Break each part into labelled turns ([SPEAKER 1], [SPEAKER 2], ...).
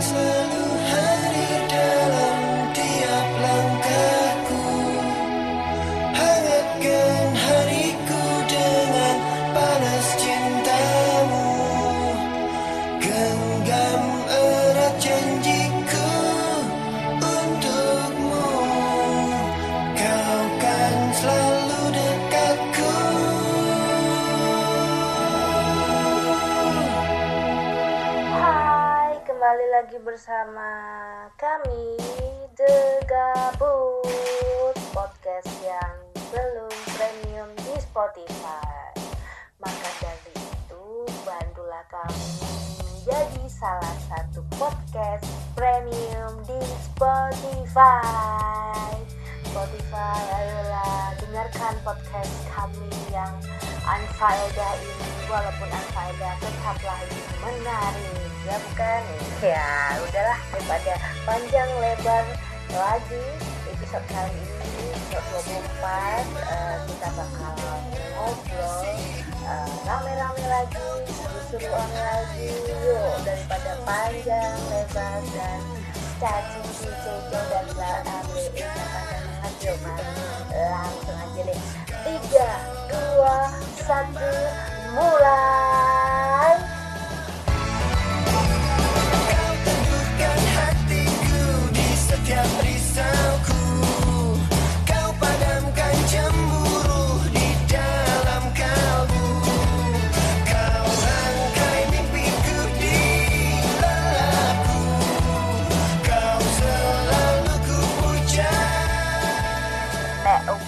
[SPEAKER 1] selalu
[SPEAKER 2] lagi bersama kami The Gabut Podcast yang belum premium di Spotify. Maka dari itu bantulah kami menjadi salah satu podcast premium di Spotify. Spotify ayolah dengarkan podcast kami yang unfaedah ini. Walaupun unfaedah tetaplah ini menarik ya bukan. Ya udahlah daripada panjang lebar lagi episode kali ini episode 24 eh, kita bakal ngobrol eh, rame-rame lagi seru-seruan lagi yuk daripada panjang lebar dan caci cico dan panjang banget yuk mari langsung aja deh. Tiga dua satu mulai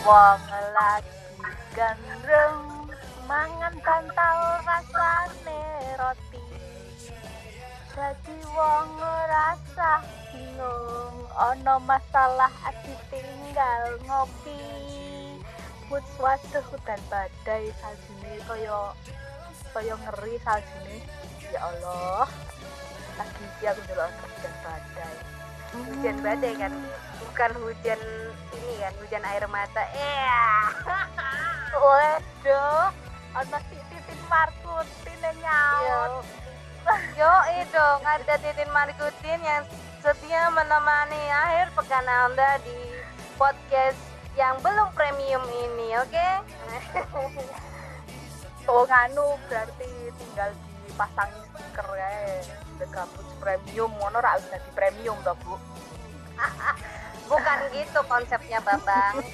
[SPEAKER 2] wong lagi gandreng mangan kantal rasane roti. Dadi wong ngerasa bingung ono masalah ati tinggal ngopi. Put waduh dan badai saljune koyo koyo ngeri saljune ya Allah lagi dia aku dulu hujan badai. Hujan badai kan bukan hujan ini kan hujan air mata. Iya. Waduh. Ono titin markutin yang nyaut yo. Itu ada titin markutin yang setia menemani akhir pekan anda di podcast yang belum premium ini oke? Oh nganu berarti tinggal dipasang stiker ya The premium ngono ra usah di premium toh bu
[SPEAKER 3] Bukan gitu konsepnya Babang.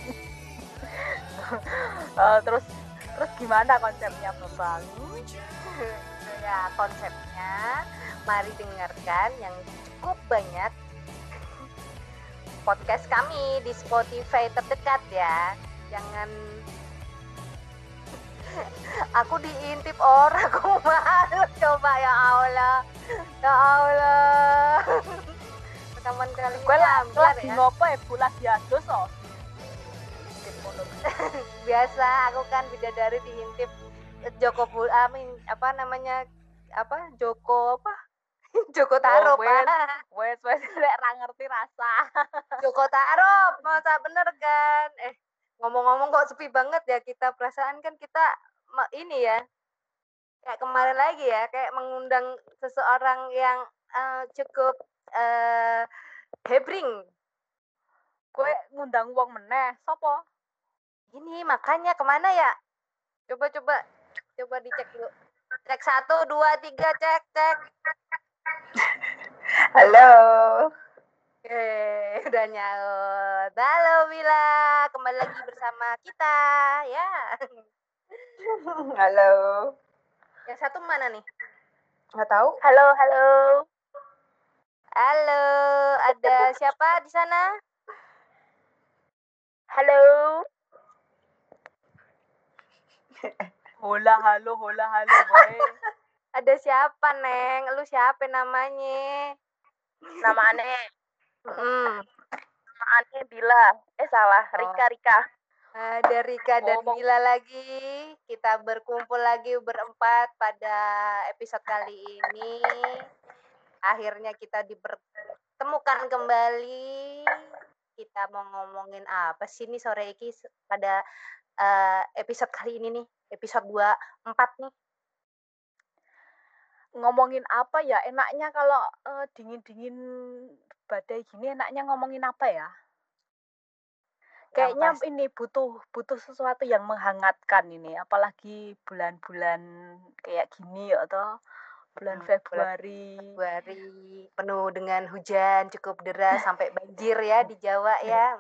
[SPEAKER 2] Eh, terus terus gimana konsepnya Babang?
[SPEAKER 3] ya, konsepnya mari dengarkan yang cukup banyak podcast kami di Spotify terdekat ya. Jangan aku diintip orang aku malu coba ya Allah ya Allah kali
[SPEAKER 2] Gue
[SPEAKER 3] biar
[SPEAKER 2] lagi
[SPEAKER 3] ya.
[SPEAKER 2] ngopo ya bu lagi ados oh.
[SPEAKER 3] biasa aku kan bidadari diintip Joko Bul Amin apa namanya apa Joko apa Joko Taro
[SPEAKER 2] Oh, wes.
[SPEAKER 3] Pak.
[SPEAKER 2] Wes wes lek ra ngerti rasa.
[SPEAKER 3] Joko Taro masa bener kan eh ngomong-ngomong kok sepi banget ya kita perasaan kan kita ini ya kayak kemarin lagi ya kayak mengundang seseorang yang eh, cukup eh hebring
[SPEAKER 2] Gue ngundang wong meneh, sopo?
[SPEAKER 3] ini makanya ke mana ya coba coba coba dicek dulu cek satu dua tiga cek cek
[SPEAKER 2] Halo.
[SPEAKER 3] Eh, udah nyaut. Halo Mila, kembali lagi bersama kita ya.
[SPEAKER 2] Halo.
[SPEAKER 3] Yang satu mana nih?
[SPEAKER 2] Nggak tahu. Halo, halo.
[SPEAKER 3] Halo, ada siapa di sana?
[SPEAKER 2] Halo. Hola, halo, hola, halo, boy.
[SPEAKER 3] Ada siapa, Neng? Lu siapa namanya?
[SPEAKER 2] Namanya,
[SPEAKER 3] Hmm.
[SPEAKER 2] namanya Bila. Eh salah,
[SPEAKER 3] Rika,
[SPEAKER 2] Rika.
[SPEAKER 3] Ada Rika dan
[SPEAKER 2] Ngomong.
[SPEAKER 3] Mila lagi. Kita berkumpul lagi berempat pada episode kali ini. Akhirnya kita dipertemukan kembali. Kita mau ngomongin apa sih nih sore ini pada eh, episode kali ini nih, episode 24 nih.
[SPEAKER 2] ngomongin apa ya? Enaknya kalau eh, dingin-dingin badai gini enaknya ngomongin apa ya? Kayaknya
[SPEAKER 3] pasti.
[SPEAKER 2] ini butuh butuh sesuatu yang menghangatkan ini, apalagi bulan-bulan kayak gini ya toh. Bulan
[SPEAKER 3] Hmm, bulan
[SPEAKER 2] Februari.
[SPEAKER 3] Februari penuh dengan hujan cukup deras sampai banjir ya di Jawa ya.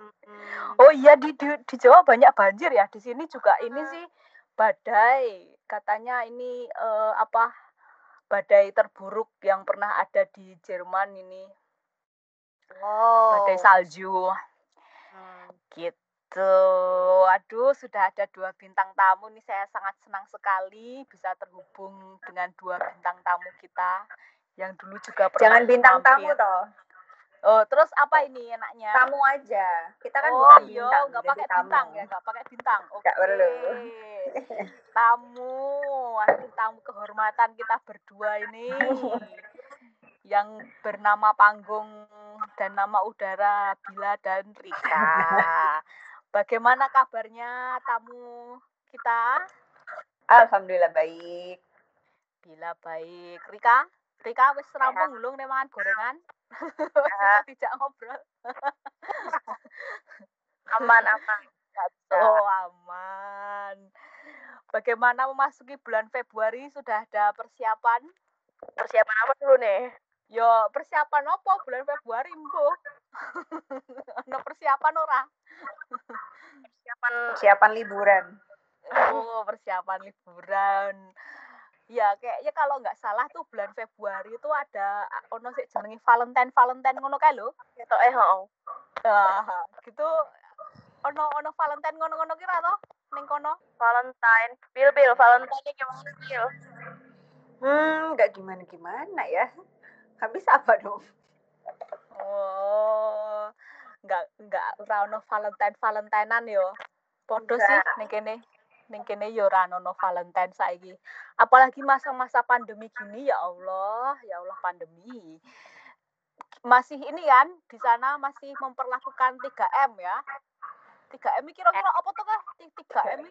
[SPEAKER 2] Oh iya di, di di Jawa banyak banjir ya. Di sini juga ini sih badai. Katanya ini eh, apa? Badai terburuk yang pernah ada di Jerman ini. Badai
[SPEAKER 3] Oh.
[SPEAKER 2] salju.
[SPEAKER 3] Hmm.
[SPEAKER 2] Gitu. Aduh, sudah ada dua bintang tamu nih. Saya sangat senang sekali bisa terhubung dengan dua bintang tamu kita yang dulu juga pernah
[SPEAKER 4] Jangan bintang tamu
[SPEAKER 2] mampir.
[SPEAKER 4] toh.
[SPEAKER 2] Oh, terus apa ini enaknya?
[SPEAKER 4] Tamu aja. Kita kan
[SPEAKER 2] oh
[SPEAKER 4] bukan
[SPEAKER 2] iya,
[SPEAKER 4] bintang,
[SPEAKER 2] nggak
[SPEAKER 4] jadi
[SPEAKER 2] pakai
[SPEAKER 4] tamu.
[SPEAKER 2] bintang ya, nggak pakai bintang. Oke.
[SPEAKER 4] Nggak perlu.
[SPEAKER 2] Tamu, aduh tamu kehormatan kita berdua ini yang bernama panggung dan nama udara Bila dan Rika. Bagaimana kabarnya tamu kita?
[SPEAKER 4] Alhamdulillah baik.
[SPEAKER 2] Bila baik. Rika, Rika wis rampung belum nih mangan gorengan? Tidak ngobrol.
[SPEAKER 4] Aman aman.
[SPEAKER 2] Oh aman. Bagaimana memasuki bulan Februari sudah ada persiapan?
[SPEAKER 4] Persiapan apa dulu nih?
[SPEAKER 2] Yo persiapan apa bulan Februari mbo? Ada persiapan ora?
[SPEAKER 4] Persiapan persiapan liburan.
[SPEAKER 2] Oh persiapan liburan. Ya kayaknya kalau nggak salah tuh bulan Februari itu ada ono sih jenenge Valentine Valentine ngono kae lho.
[SPEAKER 4] Itu eh oh.
[SPEAKER 2] Ah, gitu ono ono Valentine ngono-ngono kira toh ning kono.
[SPEAKER 4] Valentine. Bil bil Valentine gimana bil?
[SPEAKER 3] Hmm, nggak gimana-gimana ya. Habis apa dong?
[SPEAKER 2] Oh, nggak nggak ora ono Valentine Valentinean yo. Podo sih ning kene. Ning kene yo ora ono Valentine saiki. Apalagi masa-masa pandemi gini ya Allah, ya Allah pandemi. Masih ini kan di sana masih memperlakukan 3M ya. 3M ini kira-kira apa tuh kah? 3M ini?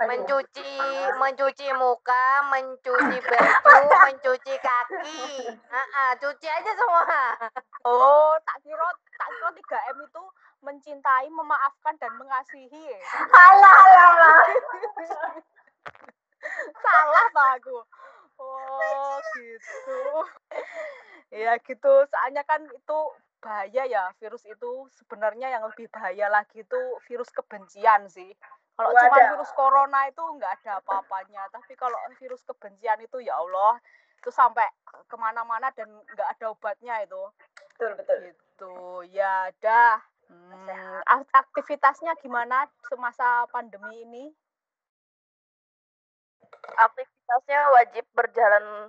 [SPEAKER 3] Mencuci, mencuci muka, mencuci baju, mencuci kaki. Ah, ah, cuci aja semua.
[SPEAKER 2] Oh, tak kira tak kira 3M itu mencintai, memaafkan dan mengasihi.
[SPEAKER 4] Alah alah alah.
[SPEAKER 2] salah tuh aku oh gitu ya gitu soalnya kan itu bahaya ya virus itu sebenarnya yang lebih bahaya lagi itu virus kebencian sih kalau cuma virus corona itu nggak ada apa-apanya tapi kalau virus kebencian itu ya Allah itu sampai ke mana-mana dan nggak ada obatnya itu
[SPEAKER 4] Betul betul.
[SPEAKER 2] gitu ya dah Hmm, ak- aktivitasnya gimana semasa pandemi ini
[SPEAKER 5] aktivitasnya wajib berjalan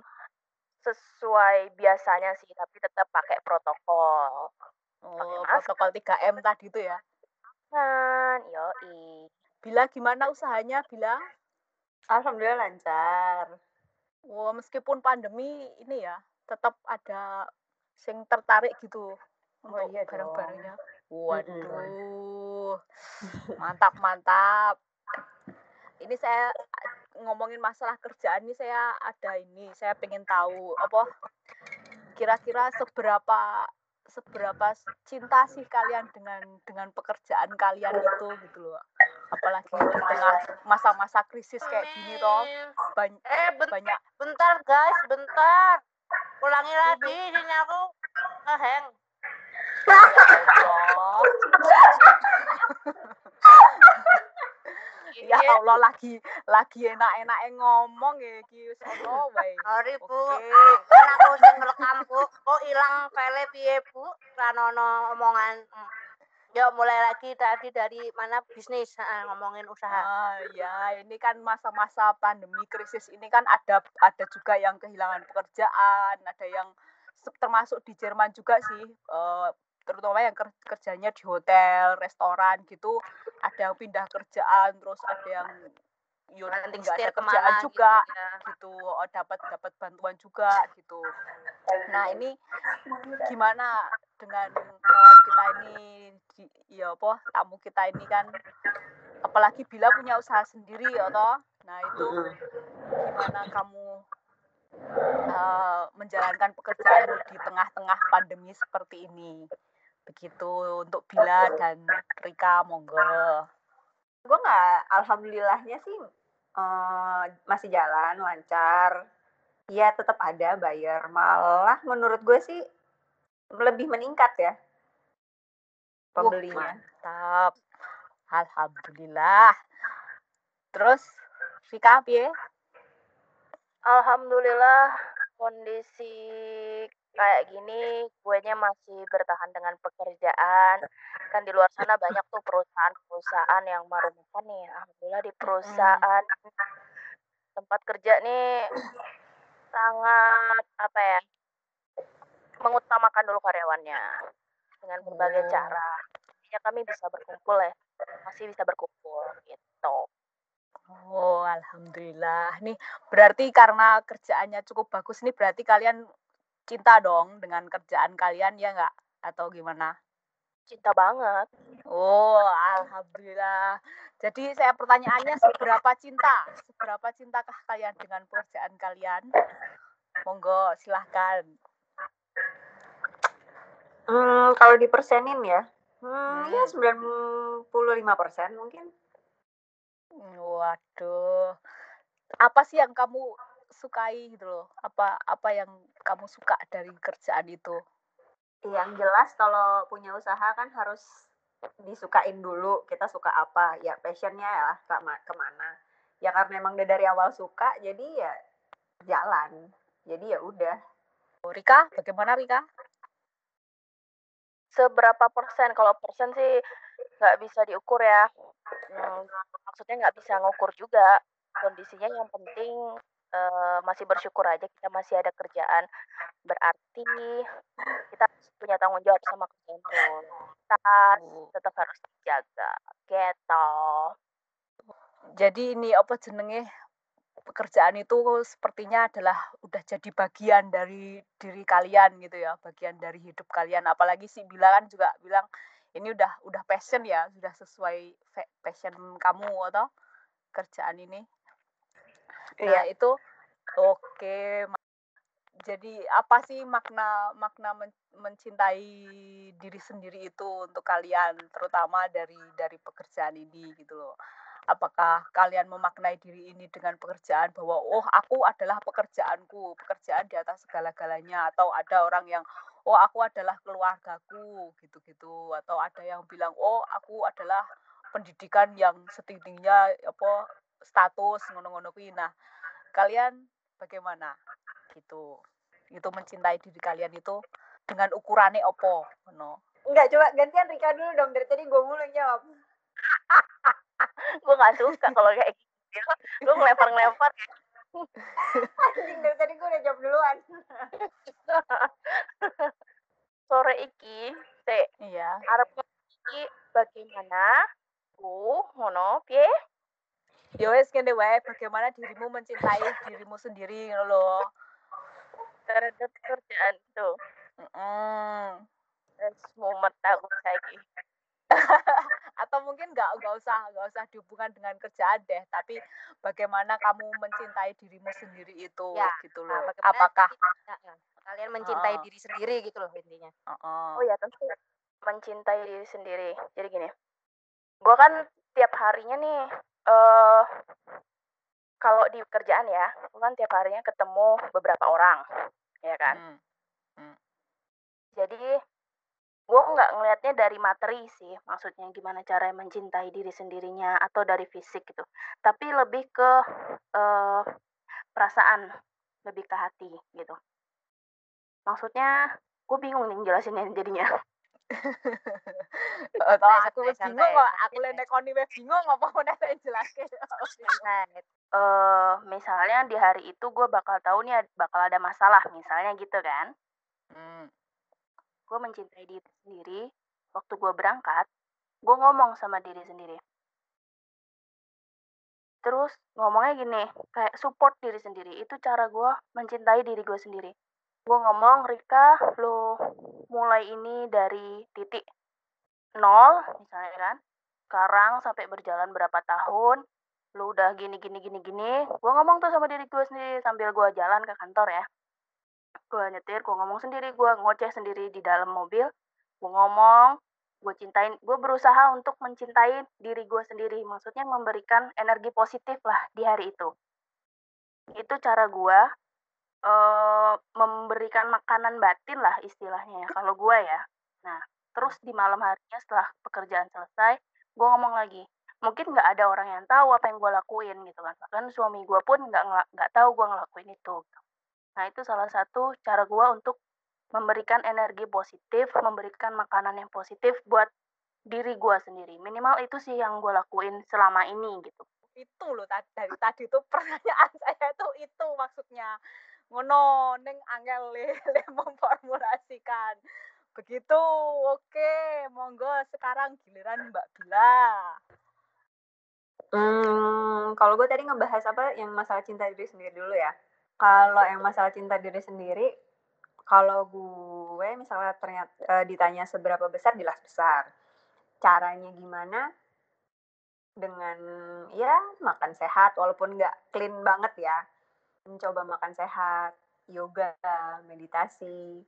[SPEAKER 5] sesuai biasanya sih, tapi tetap pakai protokol.
[SPEAKER 2] Oh, protokol 3M tadi itu ya.
[SPEAKER 5] Kan, yoi.
[SPEAKER 2] Bila gimana usahanya, Bila?
[SPEAKER 4] Alhamdulillah lancar.
[SPEAKER 2] Wah, meskipun pandemi ini ya, tetap ada sing tertarik gitu untuk
[SPEAKER 4] iya
[SPEAKER 2] barang-barangnya. Waduh. Mantap, mantap. Ini saya ngomongin masalah kerjaan ini saya ada ini, saya pengen tahu apa kira-kira seberapa seberapa cinta sih kalian dengan dengan pekerjaan kalian itu gitu loh. Apalagi di tengah masa-masa krisis kayak gini toh, banyak
[SPEAKER 3] Eh, ben-
[SPEAKER 2] banyak
[SPEAKER 3] bentar guys, bentar. Ulangi lagi, ini aku ngeheng.
[SPEAKER 2] Ya
[SPEAKER 3] Iya.
[SPEAKER 2] Allah lagi lagi enak-enak ngomong ya iki wis ono wae.
[SPEAKER 3] Sorry bu, kan aku sing ngerekam bu. Kok hilang file piye bu? Ranono omongan. Yuk mulai lagi tadi dari mana bisnis ngomongin usaha.
[SPEAKER 2] Ah, ya, ini kan masa-masa pandemi krisis ini kan ada ada juga yang kehilangan pekerjaan, ada yang termasuk di Jerman juga sih, eh, terutama yang ker- kerjanya di hotel, restoran gitu, ada yang pindah kerjaan, terus ada yang yo
[SPEAKER 3] Nanti
[SPEAKER 2] nggak ada
[SPEAKER 3] ke mana
[SPEAKER 2] kerjaan
[SPEAKER 3] gitu
[SPEAKER 2] juga
[SPEAKER 3] ya.
[SPEAKER 2] gitu, oh, dapat dapat bantuan juga gitu. Nah ini gimana dengan kawan kita ini, di- ya apa tamu kita ini kan, apalagi bila punya usaha sendiri ya toh. Nah itu gimana kamu eh, menjalankan pekerjaanmu di tengah-tengah pandemi seperti ini. Begitu untuk Bila dan Rika, monggo.
[SPEAKER 4] Gue nggak, alhamdulillahnya sih eh, masih jalan lancar. Ya tetap ada bayar. Malah menurut gue sih lebih meningkat ya pembelinya.
[SPEAKER 2] Mantap. Alhamdulillah. Terus Rika piye?
[SPEAKER 5] Alhamdulillah kondisi kayak gini guenya masih bertahan dengan pekerjaan. Kan di luar sana banyak tuh perusahaan-perusahaan yang merumahkan nih. Alhamdulillah di perusahaan tempat kerja nih sangat apa ya mengutamakan dulu karyawannya dengan berbagai
[SPEAKER 2] Oh.
[SPEAKER 5] cara. Ya kami bisa berkumpul ya masih bisa berkumpul gitu
[SPEAKER 2] Oh, alhamdulillah. Nih berarti karena kerjaannya cukup bagus nih berarti kalian cinta dong dengan kerjaan kalian ya nggak? Atau gimana?
[SPEAKER 5] cinta banget
[SPEAKER 2] Oh, alhamdulillah. Jadi saya pertanyaannya seberapa cinta? Seberapa cintakah kalian dengan pekerjaan kalian? Monggo, silahkan.
[SPEAKER 4] Hmm, kalau dipersenin ya, hmm, ya
[SPEAKER 2] Hmm.
[SPEAKER 4] 95 persen mungkin.
[SPEAKER 2] Waduh. Apa sih yang kamu sukai gitu loh? Apa apa yang kamu suka dari kerjaan itu?
[SPEAKER 4] Yang jelas kalau punya usaha kan harus disukain dulu. Kita suka apa? Ya passionnya ya kema- ke mana? Ya karena emang udah dari awal suka, jadi ya jalan. Jadi ya udah.
[SPEAKER 2] Rika, bagaimana Rika?
[SPEAKER 5] seberapa persen kalau persen sih nggak bisa diukur ya. Hmm, maksudnya nggak bisa ngukur juga. Kondisinya yang penting eh, masih bersyukur aja kita masih ada kerjaan. Berarti kita punya tanggung jawab sama kerjaan tas tetap harus dijaga. Gitu
[SPEAKER 2] Jadi ini apa jenenge? Pekerjaan itu sepertinya adalah udah jadi bagian dari diri kalian gitu ya, bagian dari hidup kalian. Apalagi si Bila kan juga bilang ini udah udah passion ya, sudah sesuai passion kamu atau kerjaan ini. Nah, itu oke. Ma- Jadi apa sih makna makna men- mencintai diri sendiri itu untuk kalian, terutama dari dari pekerjaan ini gitu loh. Apakah kalian memaknai diri ini dengan pekerjaan bahwa oh aku adalah pekerjaanku, pekerjaan di atas segala-galanya atau ada orang yang oh aku adalah keluargaku gitu-gitu atau ada yang bilang oh aku adalah pendidikan yang setingginya apa status ngono-ngono kuwi. Nah, kalian bagaimana gitu itu mencintai diri kalian itu dengan ukurannya opo no
[SPEAKER 4] Enggak, coba gantian Rika dulu dong. Dari tadi gue mulu yang jawab.
[SPEAKER 5] gue nggak suka kalau kayak gitu lu ngelempar-ngelempar ya
[SPEAKER 4] Anjing, dari tadi gue udah jawab duluan.
[SPEAKER 5] sore iki teh
[SPEAKER 2] iya.
[SPEAKER 5] Arep iki bagaimana? Ku ngono piye?
[SPEAKER 2] Ya wes kene wae bagaimana dirimu mencintai dirimu sendiri ngono loh
[SPEAKER 5] terhadap kerjaan itu
[SPEAKER 2] Mm-mm.
[SPEAKER 5] Wes mumet aku saiki
[SPEAKER 2] atau mungkin nggak nggak usah nggak usah dihubungkan dengan kerjaan deh tapi bagaimana kamu mencintai dirimu sendiri itu
[SPEAKER 3] Ya,
[SPEAKER 2] gitu
[SPEAKER 3] Nah,
[SPEAKER 2] loh
[SPEAKER 3] bagaimana
[SPEAKER 2] apakah
[SPEAKER 3] kita- ya, kalian mencintai
[SPEAKER 2] Heeh.
[SPEAKER 3] diri sendiri gitu loh intinya.
[SPEAKER 2] Heeh.
[SPEAKER 5] Oh ya tentu mencintai diri sendiri. Jadi gini, gue kan tiap harinya nih, eh kalau di kerjaan ya, gue kan tiap harinya ketemu beberapa orang, ya kan.
[SPEAKER 2] Hmm.
[SPEAKER 5] Jadi gue nggak ngelihatnya dari materi sih, maksudnya gimana cara mencintai diri sendirinya atau dari fisik gitu. Tapi lebih ke eh perasaan, lebih ke hati gitu. Maksudnya gue bingung nih jelasinnya jadinya.
[SPEAKER 2] Oh, toh
[SPEAKER 3] Santai,
[SPEAKER 2] aku
[SPEAKER 3] santai,
[SPEAKER 2] bingung kok aku lene koni wis bingung apa mau nek jelaske
[SPEAKER 3] Nah,
[SPEAKER 5] eh misalnya di hari itu gue bakal tahu nih bakal ada masalah misalnya gitu kan
[SPEAKER 2] Hmm.
[SPEAKER 5] Gue mencintai diri sendiri waktu gue berangkat gue ngomong sama diri sendiri. Terus ngomongnya gini kayak support diri sendiri itu cara gue mencintai diri gue sendiri. Gue ngomong Rika lo mulai ini dari titik nol misalnya kan. Sekarang sampai berjalan berapa tahun lu udah gini gini gini gini. Gue ngomong tuh sama diri gue sendiri sambil gue jalan ke kantor ya gue nyetir gue ngomong sendiri gue ngoceh sendiri di dalam mobil gue ngomong gue cintain gue berusaha untuk mencintai diri gue sendiri maksudnya memberikan energi positif lah di hari itu. Itu cara gue uh, memberikan makanan batin lah istilahnya ya kalau gue ya. Nah terus di malam harinya setelah pekerjaan selesai gue ngomong lagi mungkin nggak ada orang yang tahu apa yang gue lakuin gitu kan. Bahkan suami gue pun nggak nggak tahu gue ngelakuin itu nah itu salah satu cara gue untuk memberikan energi positif memberikan makanan yang positif buat diri gue sendiri. Minimal itu sih yang gue lakuin selama ini gitu.
[SPEAKER 2] Itu loh tadi dari tadi tuh pertanyaan saya tuh itu maksudnya. Ngono neng angel le, le memformulasikan. Begitu oke monggo sekarang giliran Mbak Bila.
[SPEAKER 4] Hmm, kalau gue tadi ngebahas apa yang masalah cinta diri sendiri dulu ya. Kalau yang masalah cinta diri sendiri, kalau gue misalnya ternyata uh, ditanya seberapa besar, jelas besar. Caranya gimana? Dengan ya makan sehat, walaupun nggak clean banget ya. Mencoba makan sehat, yoga, meditasi.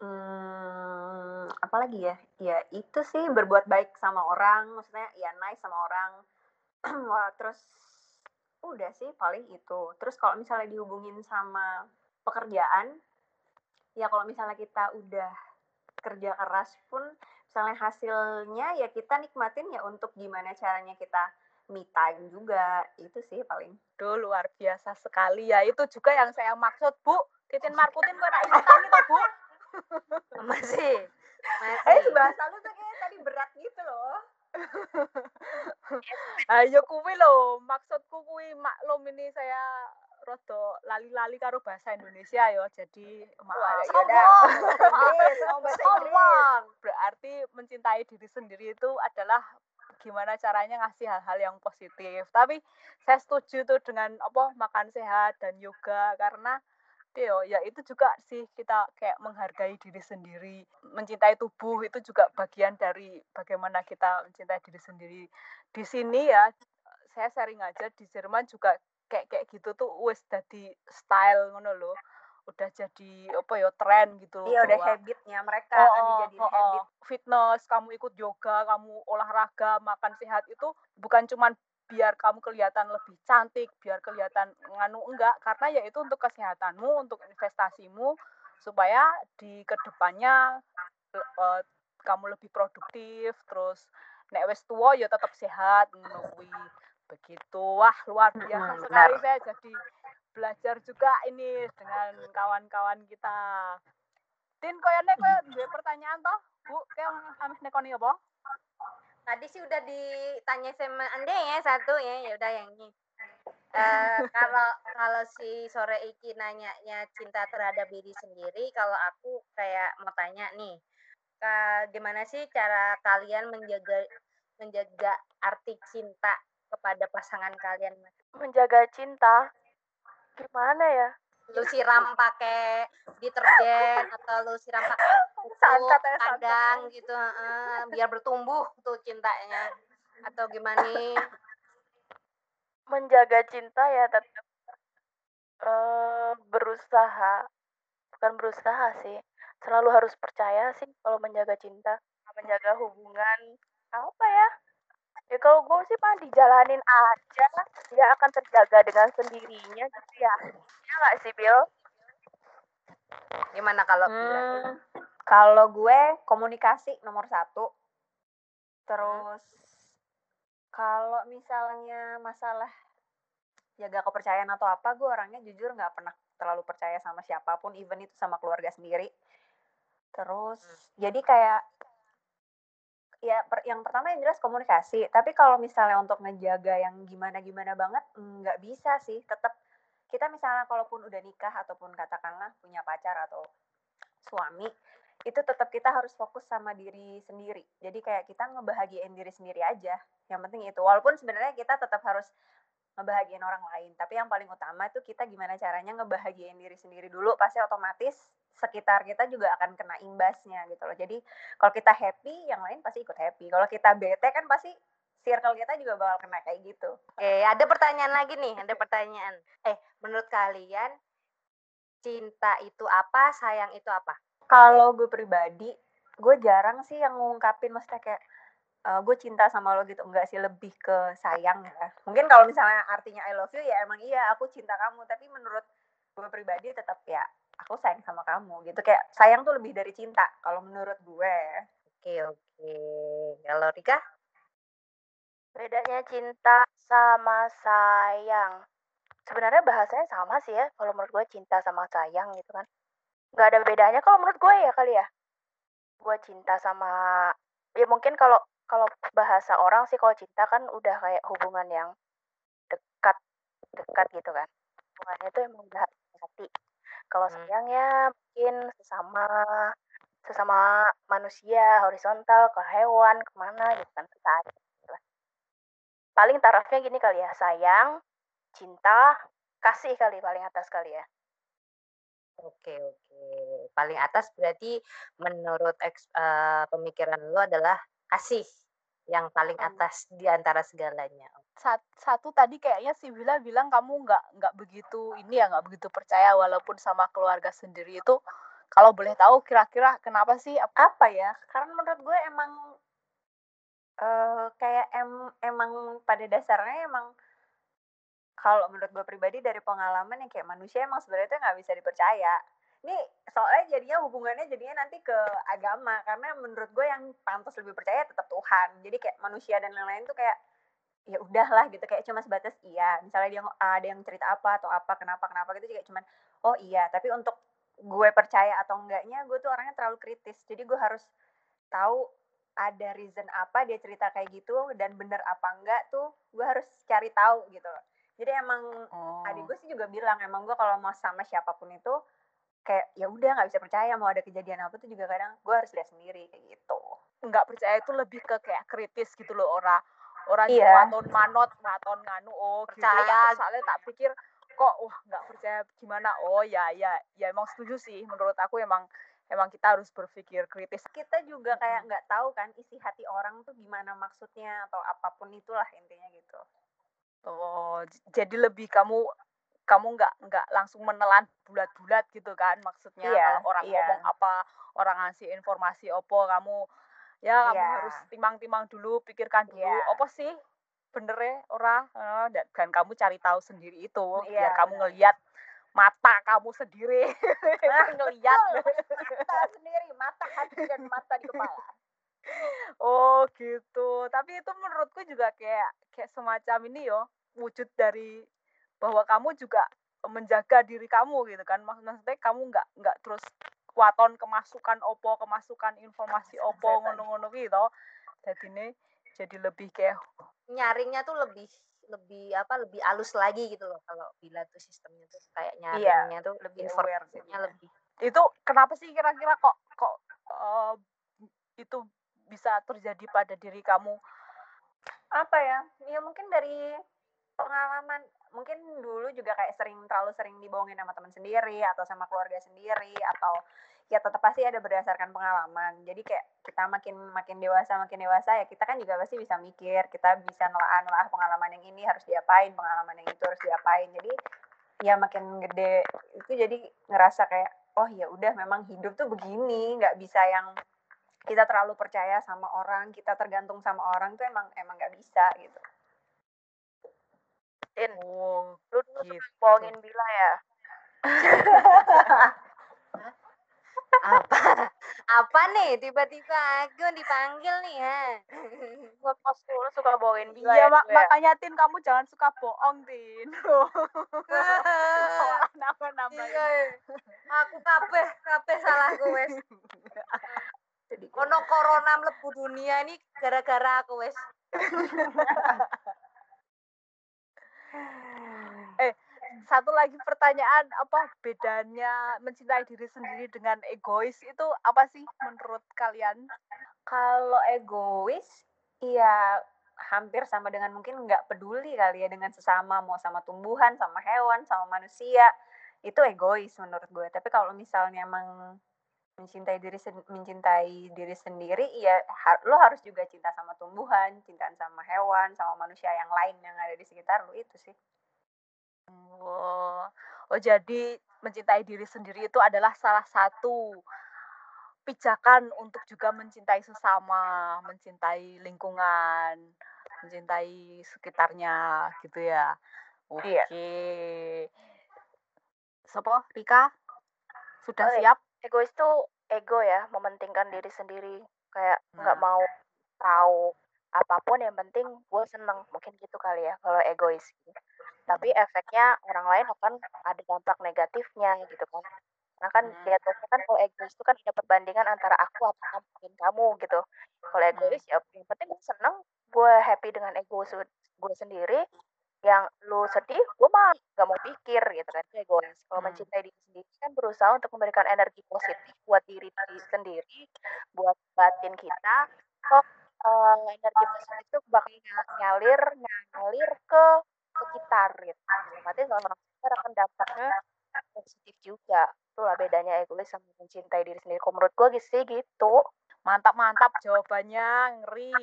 [SPEAKER 4] Hmm, apalagi ya? Ya itu sih berbuat baik sama orang, maksudnya ya nice sama orang terus udah sih paling itu. Terus kalau misalnya dihubungin sama pekerjaan, ya kalau misalnya kita udah kerja keras pun, misalnya hasilnya ya kita nikmatin ya untuk gimana caranya kita me time juga. Itu sih paling.
[SPEAKER 2] Duh, luar biasa sekali ya. Itu juga yang saya maksud, Bu. Titin Markutin kok ikutan gitu, Bu.
[SPEAKER 3] Masih.
[SPEAKER 4] Eh,
[SPEAKER 3] Masih.
[SPEAKER 4] bahasa lu tuh kayak tadi berat gitu loh.
[SPEAKER 2] Ayo kuwi lho, maksudku kuwi maklum ini saya rada lali-lali karo bahasa Indonesia ya. Jadi maaf.
[SPEAKER 4] ya Inggris.
[SPEAKER 3] Sombong.
[SPEAKER 2] Berarti mencintai diri sendiri itu adalah gimana caranya ngasih hal-hal yang positif. Tapi saya setuju tuh dengan apa makan sehat dan yoga karena Yo, ya itu juga sih kita kayak menghargai diri sendiri, mencintai tubuh itu juga bagian dari bagaimana kita mencintai diri sendiri. Di sini ya, saya sering aja di Jerman juga kayak kayak gitu tuh wes jadi style ngono loh. Udah jadi apa ya tren gitu.
[SPEAKER 4] Iya, udah habitnya mereka
[SPEAKER 2] Oh,
[SPEAKER 4] kan
[SPEAKER 2] oh,
[SPEAKER 4] dijadiin
[SPEAKER 2] oh, oh.
[SPEAKER 4] habit.
[SPEAKER 2] Fitness, kamu ikut yoga, kamu olahraga, makan sehat itu bukan cuman biar kamu kelihatan lebih cantik, biar kelihatan nganu enggak, karena ya itu untuk kesehatanmu, untuk investasimu, supaya di ke depannya eh, kamu lebih produktif, terus nek wis tua ya tetap sehat, kuwi. Begitu. Wah, luar biasa
[SPEAKER 4] Mm-mm,
[SPEAKER 2] sekali
[SPEAKER 4] benar.
[SPEAKER 2] saya jadi belajar juga ini dengan kawan-kawan kita. Tin, koyone koyo duwe pertanyaan toh? Bu, kayak ameh nekoni apa?
[SPEAKER 3] Tadi sih udah ditanya sama Anda ya satu ya, ya udah yang ini. Eh, kalau kalau si sore iki nanyanya cinta terhadap diri sendiri, kalau aku kayak mau tanya nih, ka- gimana sih cara kalian menjaga menjaga arti cinta kepada pasangan kalian?
[SPEAKER 5] menjaga cinta gimana ya
[SPEAKER 3] Lu siram pakai deterjen atau lu siram pakai
[SPEAKER 2] Santet ya, santet.
[SPEAKER 3] kadang gitu, heeh, biar bertumbuh tuh cintanya. Atau gimana?
[SPEAKER 5] menjaga cinta ya tetap eh berusaha bukan berusaha sih selalu harus percaya sih kalau menjaga cinta menjaga hubungan apa ya ya kalau gue sih mah dijalanin aja dia akan terjaga dengan sendirinya gitu ya ya nggak sih Bill
[SPEAKER 3] Gimana kalau Bila?
[SPEAKER 4] Hmm, kalau gue komunikasi nomor satu. Terus kalau misalnya masalah jaga kepercayaan atau apa, gue orangnya jujur nggak pernah terlalu percaya sama siapa pun, even itu sama keluarga sendiri. Terus jadi kayak ya per- yang pertama yang jelas komunikasi. Tapi kalau misalnya untuk ngejaga yang gimana-gimana banget, nggak bisa sih. Tetap kita misalnya kalaupun udah nikah ataupun katakanlah punya pacar atau suami itu tetap kita harus fokus sama diri sendiri. Jadi kayak kita ngebahagiain diri sendiri aja. Yang penting itu. Walaupun sebenarnya kita tetap harus ngebahagiain orang lain. Tapi yang paling utama itu kita gimana caranya ngebahagiain diri sendiri dulu. Pasti otomatis sekitar kita juga akan kena imbasnya gitu loh. Jadi kalau kita happy yang lain pasti ikut happy. Kalau kita bete kan pasti circle kita juga bakal kena kayak gitu.
[SPEAKER 3] Oke, ada pertanyaan lagi nih, ada pertanyaan. Eh, menurut kalian cinta itu apa, sayang itu apa?
[SPEAKER 4] Kalau gue pribadi gue jarang sih yang ngungkapin maksudnya kayak eh, gue cinta sama lo gitu enggak sih lebih ke sayang ya mungkin kalau misalnya artinya I love you ya emang iya aku cinta kamu tapi menurut gue pribadi tetap ya aku sayang sama kamu gitu kayak sayang tuh lebih dari cinta kalau menurut gue
[SPEAKER 3] Oke, oke. Kalau Rika?
[SPEAKER 5] Bedanya cinta sama sayang. Sebenarnya bahasanya sama sih ya. Kalau menurut gue cinta sama sayang gitu kan. Nggak ada bedanya kalau menurut gue ya kali ya. Gue cinta sama ya mungkin kalau kalau bahasa orang sih kalau cinta kan udah kayak hubungan yang dekat dekat gitu kan. Hubungannya itu emang udah hati. Kalau
[SPEAKER 3] Hmm.
[SPEAKER 5] sayang ya mungkin sesama sesama manusia horizontal ke hewan ke mana gitu kan sesaat gitu paling tarafnya gini kali ya sayang cinta kasih kali paling atas kali ya
[SPEAKER 3] Oke, oke. Paling atas berarti menurut eks- eh, pemikiran lu adalah kasih yang paling atas di antara segalanya.
[SPEAKER 2] Sat- satu tadi kayaknya si Wila bilang kamu nggak nggak begitu ini ya nggak begitu percaya walaupun sama keluarga sendiri itu kalau boleh tahu kira-kira kenapa sih Ap-
[SPEAKER 4] apa ya karena menurut gue emang eh kayak em emang pada dasarnya emang kalau menurut gue pribadi dari pengalaman yang kayak manusia emang sebenarnya itu nggak bisa dipercaya. Ini soalnya jadinya hubungannya jadinya nanti ke agama karena menurut gue yang pantas lebih percaya tetap Tuhan. Jadi kayak manusia dan lain-lain tuh kayak ya udahlah gitu. Kayak cuma sebatas iya misalnya dia ngo- ada yang cerita apa atau apa kenapa kenapa gitu. Juga cuman oh iya tapi untuk gue percaya atau enggaknya gue tuh orangnya terlalu kritis. Jadi gue harus tahu ada reason apa dia cerita kayak gitu dan bener apa enggak tuh gue harus cari tahu gitu loh jadi emang
[SPEAKER 2] Oh.
[SPEAKER 4] adik gue sih juga bilang emang gue kalau mau sama siapa pun itu kayak ya udah nggak bisa percaya mau ada kejadian apa tuh juga kadang gue harus lihat sendiri kayak gitu.
[SPEAKER 2] Nggak percaya itu lebih ke kayak kritis gitu loh ora orang
[SPEAKER 4] Iya.
[SPEAKER 2] waton manot waton nganu. Oh gitu ya.
[SPEAKER 3] Percaya
[SPEAKER 2] soalnya tak pikir kok wah nggak percaya gimana? Oh ya ya ya emang setuju sih. Menurut aku emang emang kita harus berpikir kritis.
[SPEAKER 4] Kita juga kayak nggak tahu kan isi hati orang tuh gimana maksudnya atau apa pun itulah intinya gitu
[SPEAKER 2] oh jadi lebih kamu kamu nggak nggak langsung menelan bulat-bulat gitu kan? Maksudnya
[SPEAKER 4] Iya,
[SPEAKER 2] kalau orang
[SPEAKER 4] iya.
[SPEAKER 2] ngomong apa orang ngasih informasi opo kamu ya kamu
[SPEAKER 4] Iya.
[SPEAKER 2] harus timang-timang dulu pikirkan dulu
[SPEAKER 4] Iya.
[SPEAKER 2] apa sih? Bener ya ora? Eh, dan, dan kamu cari tahu sendiri itu biar
[SPEAKER 4] Iya,
[SPEAKER 2] kamu ngelihat mata kamu sendiri. Ngelihat
[SPEAKER 4] mata sendiri mata hati dan mata di kepala
[SPEAKER 2] oh gitu. Tapi itu menurutku juga kayak kayak semacam ini yo wujud dari bahwa kamu juga menjaga diri kamu gitu kan. Maksud- maksudnya kamu nggak nggak terus waton kemasukan opo kemasukan informasi opo ngono-ngono gitu jadi ini jadi lebih kayak
[SPEAKER 3] nyaringnya tuh lebih lebih apa lebih halus lagi gitu loh kalau bila tuh sistemnya tuh kayak
[SPEAKER 4] Iya,
[SPEAKER 3] nyaringnya tuh
[SPEAKER 4] lebih
[SPEAKER 3] informasinya lebih
[SPEAKER 2] itu kenapa sih kira-kira kok kok eh, itu bisa terjadi pada diri kamu?
[SPEAKER 4] Apa ya? Ya mungkin dari pengalaman mungkin dulu juga kayak sering terlalu sering dibohongin sama teman sendiri atau sama keluarga sendiri atau ya tetap pasti ada berdasarkan pengalaman. Jadi kayak kita makin makin dewasa makin dewasa ya kita kan juga pasti bisa mikir kita bisa nelaah nelaah pengalaman yang ini harus diapain pengalaman yang itu harus diapain. Jadi ya makin gede itu jadi ngerasa kayak oh ya udah memang hidup tuh begini nggak bisa yang kita terlalu percaya sama orang kita tergantung sama orang tuh emang emang nggak bisa gitu.
[SPEAKER 5] In
[SPEAKER 2] oh
[SPEAKER 5] lu dulu
[SPEAKER 2] gitu.
[SPEAKER 5] suka bohongin Bila ya?
[SPEAKER 3] Apa? Apa nih? Tiba-tiba aku dipanggil nih ya?
[SPEAKER 5] Gua kos dulu suka bohongin Bila
[SPEAKER 2] Iya,
[SPEAKER 5] ya
[SPEAKER 2] mak
[SPEAKER 5] ya.
[SPEAKER 2] makanya Tin kamu jangan suka bohong, Tin. Nama-nama
[SPEAKER 3] Iya, aku kabeh kabeh salahku wes
[SPEAKER 4] jadi kayak-
[SPEAKER 3] ono corona mlebu dunia ini gara-gara aku wes.
[SPEAKER 2] Satu lagi pertanyaan, apa bedanya mencintai diri sendiri dengan egois? Itu apa sih menurut kalian?
[SPEAKER 4] kalau egois ya hampir sama dengan mungkin nggak peduli kali ya dengan sesama mau sama tumbuhan sama hewan sama manusia. Itu egois menurut gue. Tapi kalau misalnya emang mencintai diri mencintai diri sendiri ya har- lo harus juga cinta sama tumbuhan cintaan sama hewan sama manusia yang lain yang ada di sekitar lo itu sih
[SPEAKER 2] Oh, oh jadi mencintai diri sendiri itu adalah salah satu pijakan untuk juga mencintai sesama, mencintai lingkungan, mencintai sekitarnya gitu ya. Oke.
[SPEAKER 4] Iya.
[SPEAKER 2] Sopo, Rika? Sudah
[SPEAKER 5] Oh, iya.
[SPEAKER 2] siap?
[SPEAKER 5] Egois tuh ego ya mementingkan diri sendiri. Kayak nggak
[SPEAKER 2] Nah.
[SPEAKER 5] mau tahu apa pun yang penting gue seneng. Mungkin gitu kali ya kalau egois tapi efeknya orang lain akan ada dampak negatifnya gitu kan. Karena kan
[SPEAKER 2] Hmm.
[SPEAKER 5] kan kalau egois itu kan ada perbandingan antara aku atau kamu dan kamu gitu. Kalau egois ya yang penting gue seneng gue happy dengan ego gue sendiri yang lu sedih gue mah gak mau pikir gitu kan. Egois. Kalau
[SPEAKER 2] Hmm.
[SPEAKER 5] mencintai diri sendiri kan berusaha untuk memberikan energi positif buat diri diri sendiri buat batin kita. Kok eh, energi positif itu bakal ng- ngalir ke sekitar gitu. Berarti kalau orang sekitar akan dampaknya positif juga. Itulah bedanya egois sama mencintai diri sendiri. Kalau menurut gue sih gitu.
[SPEAKER 2] Mantap-mantap jawabannya, ngeri.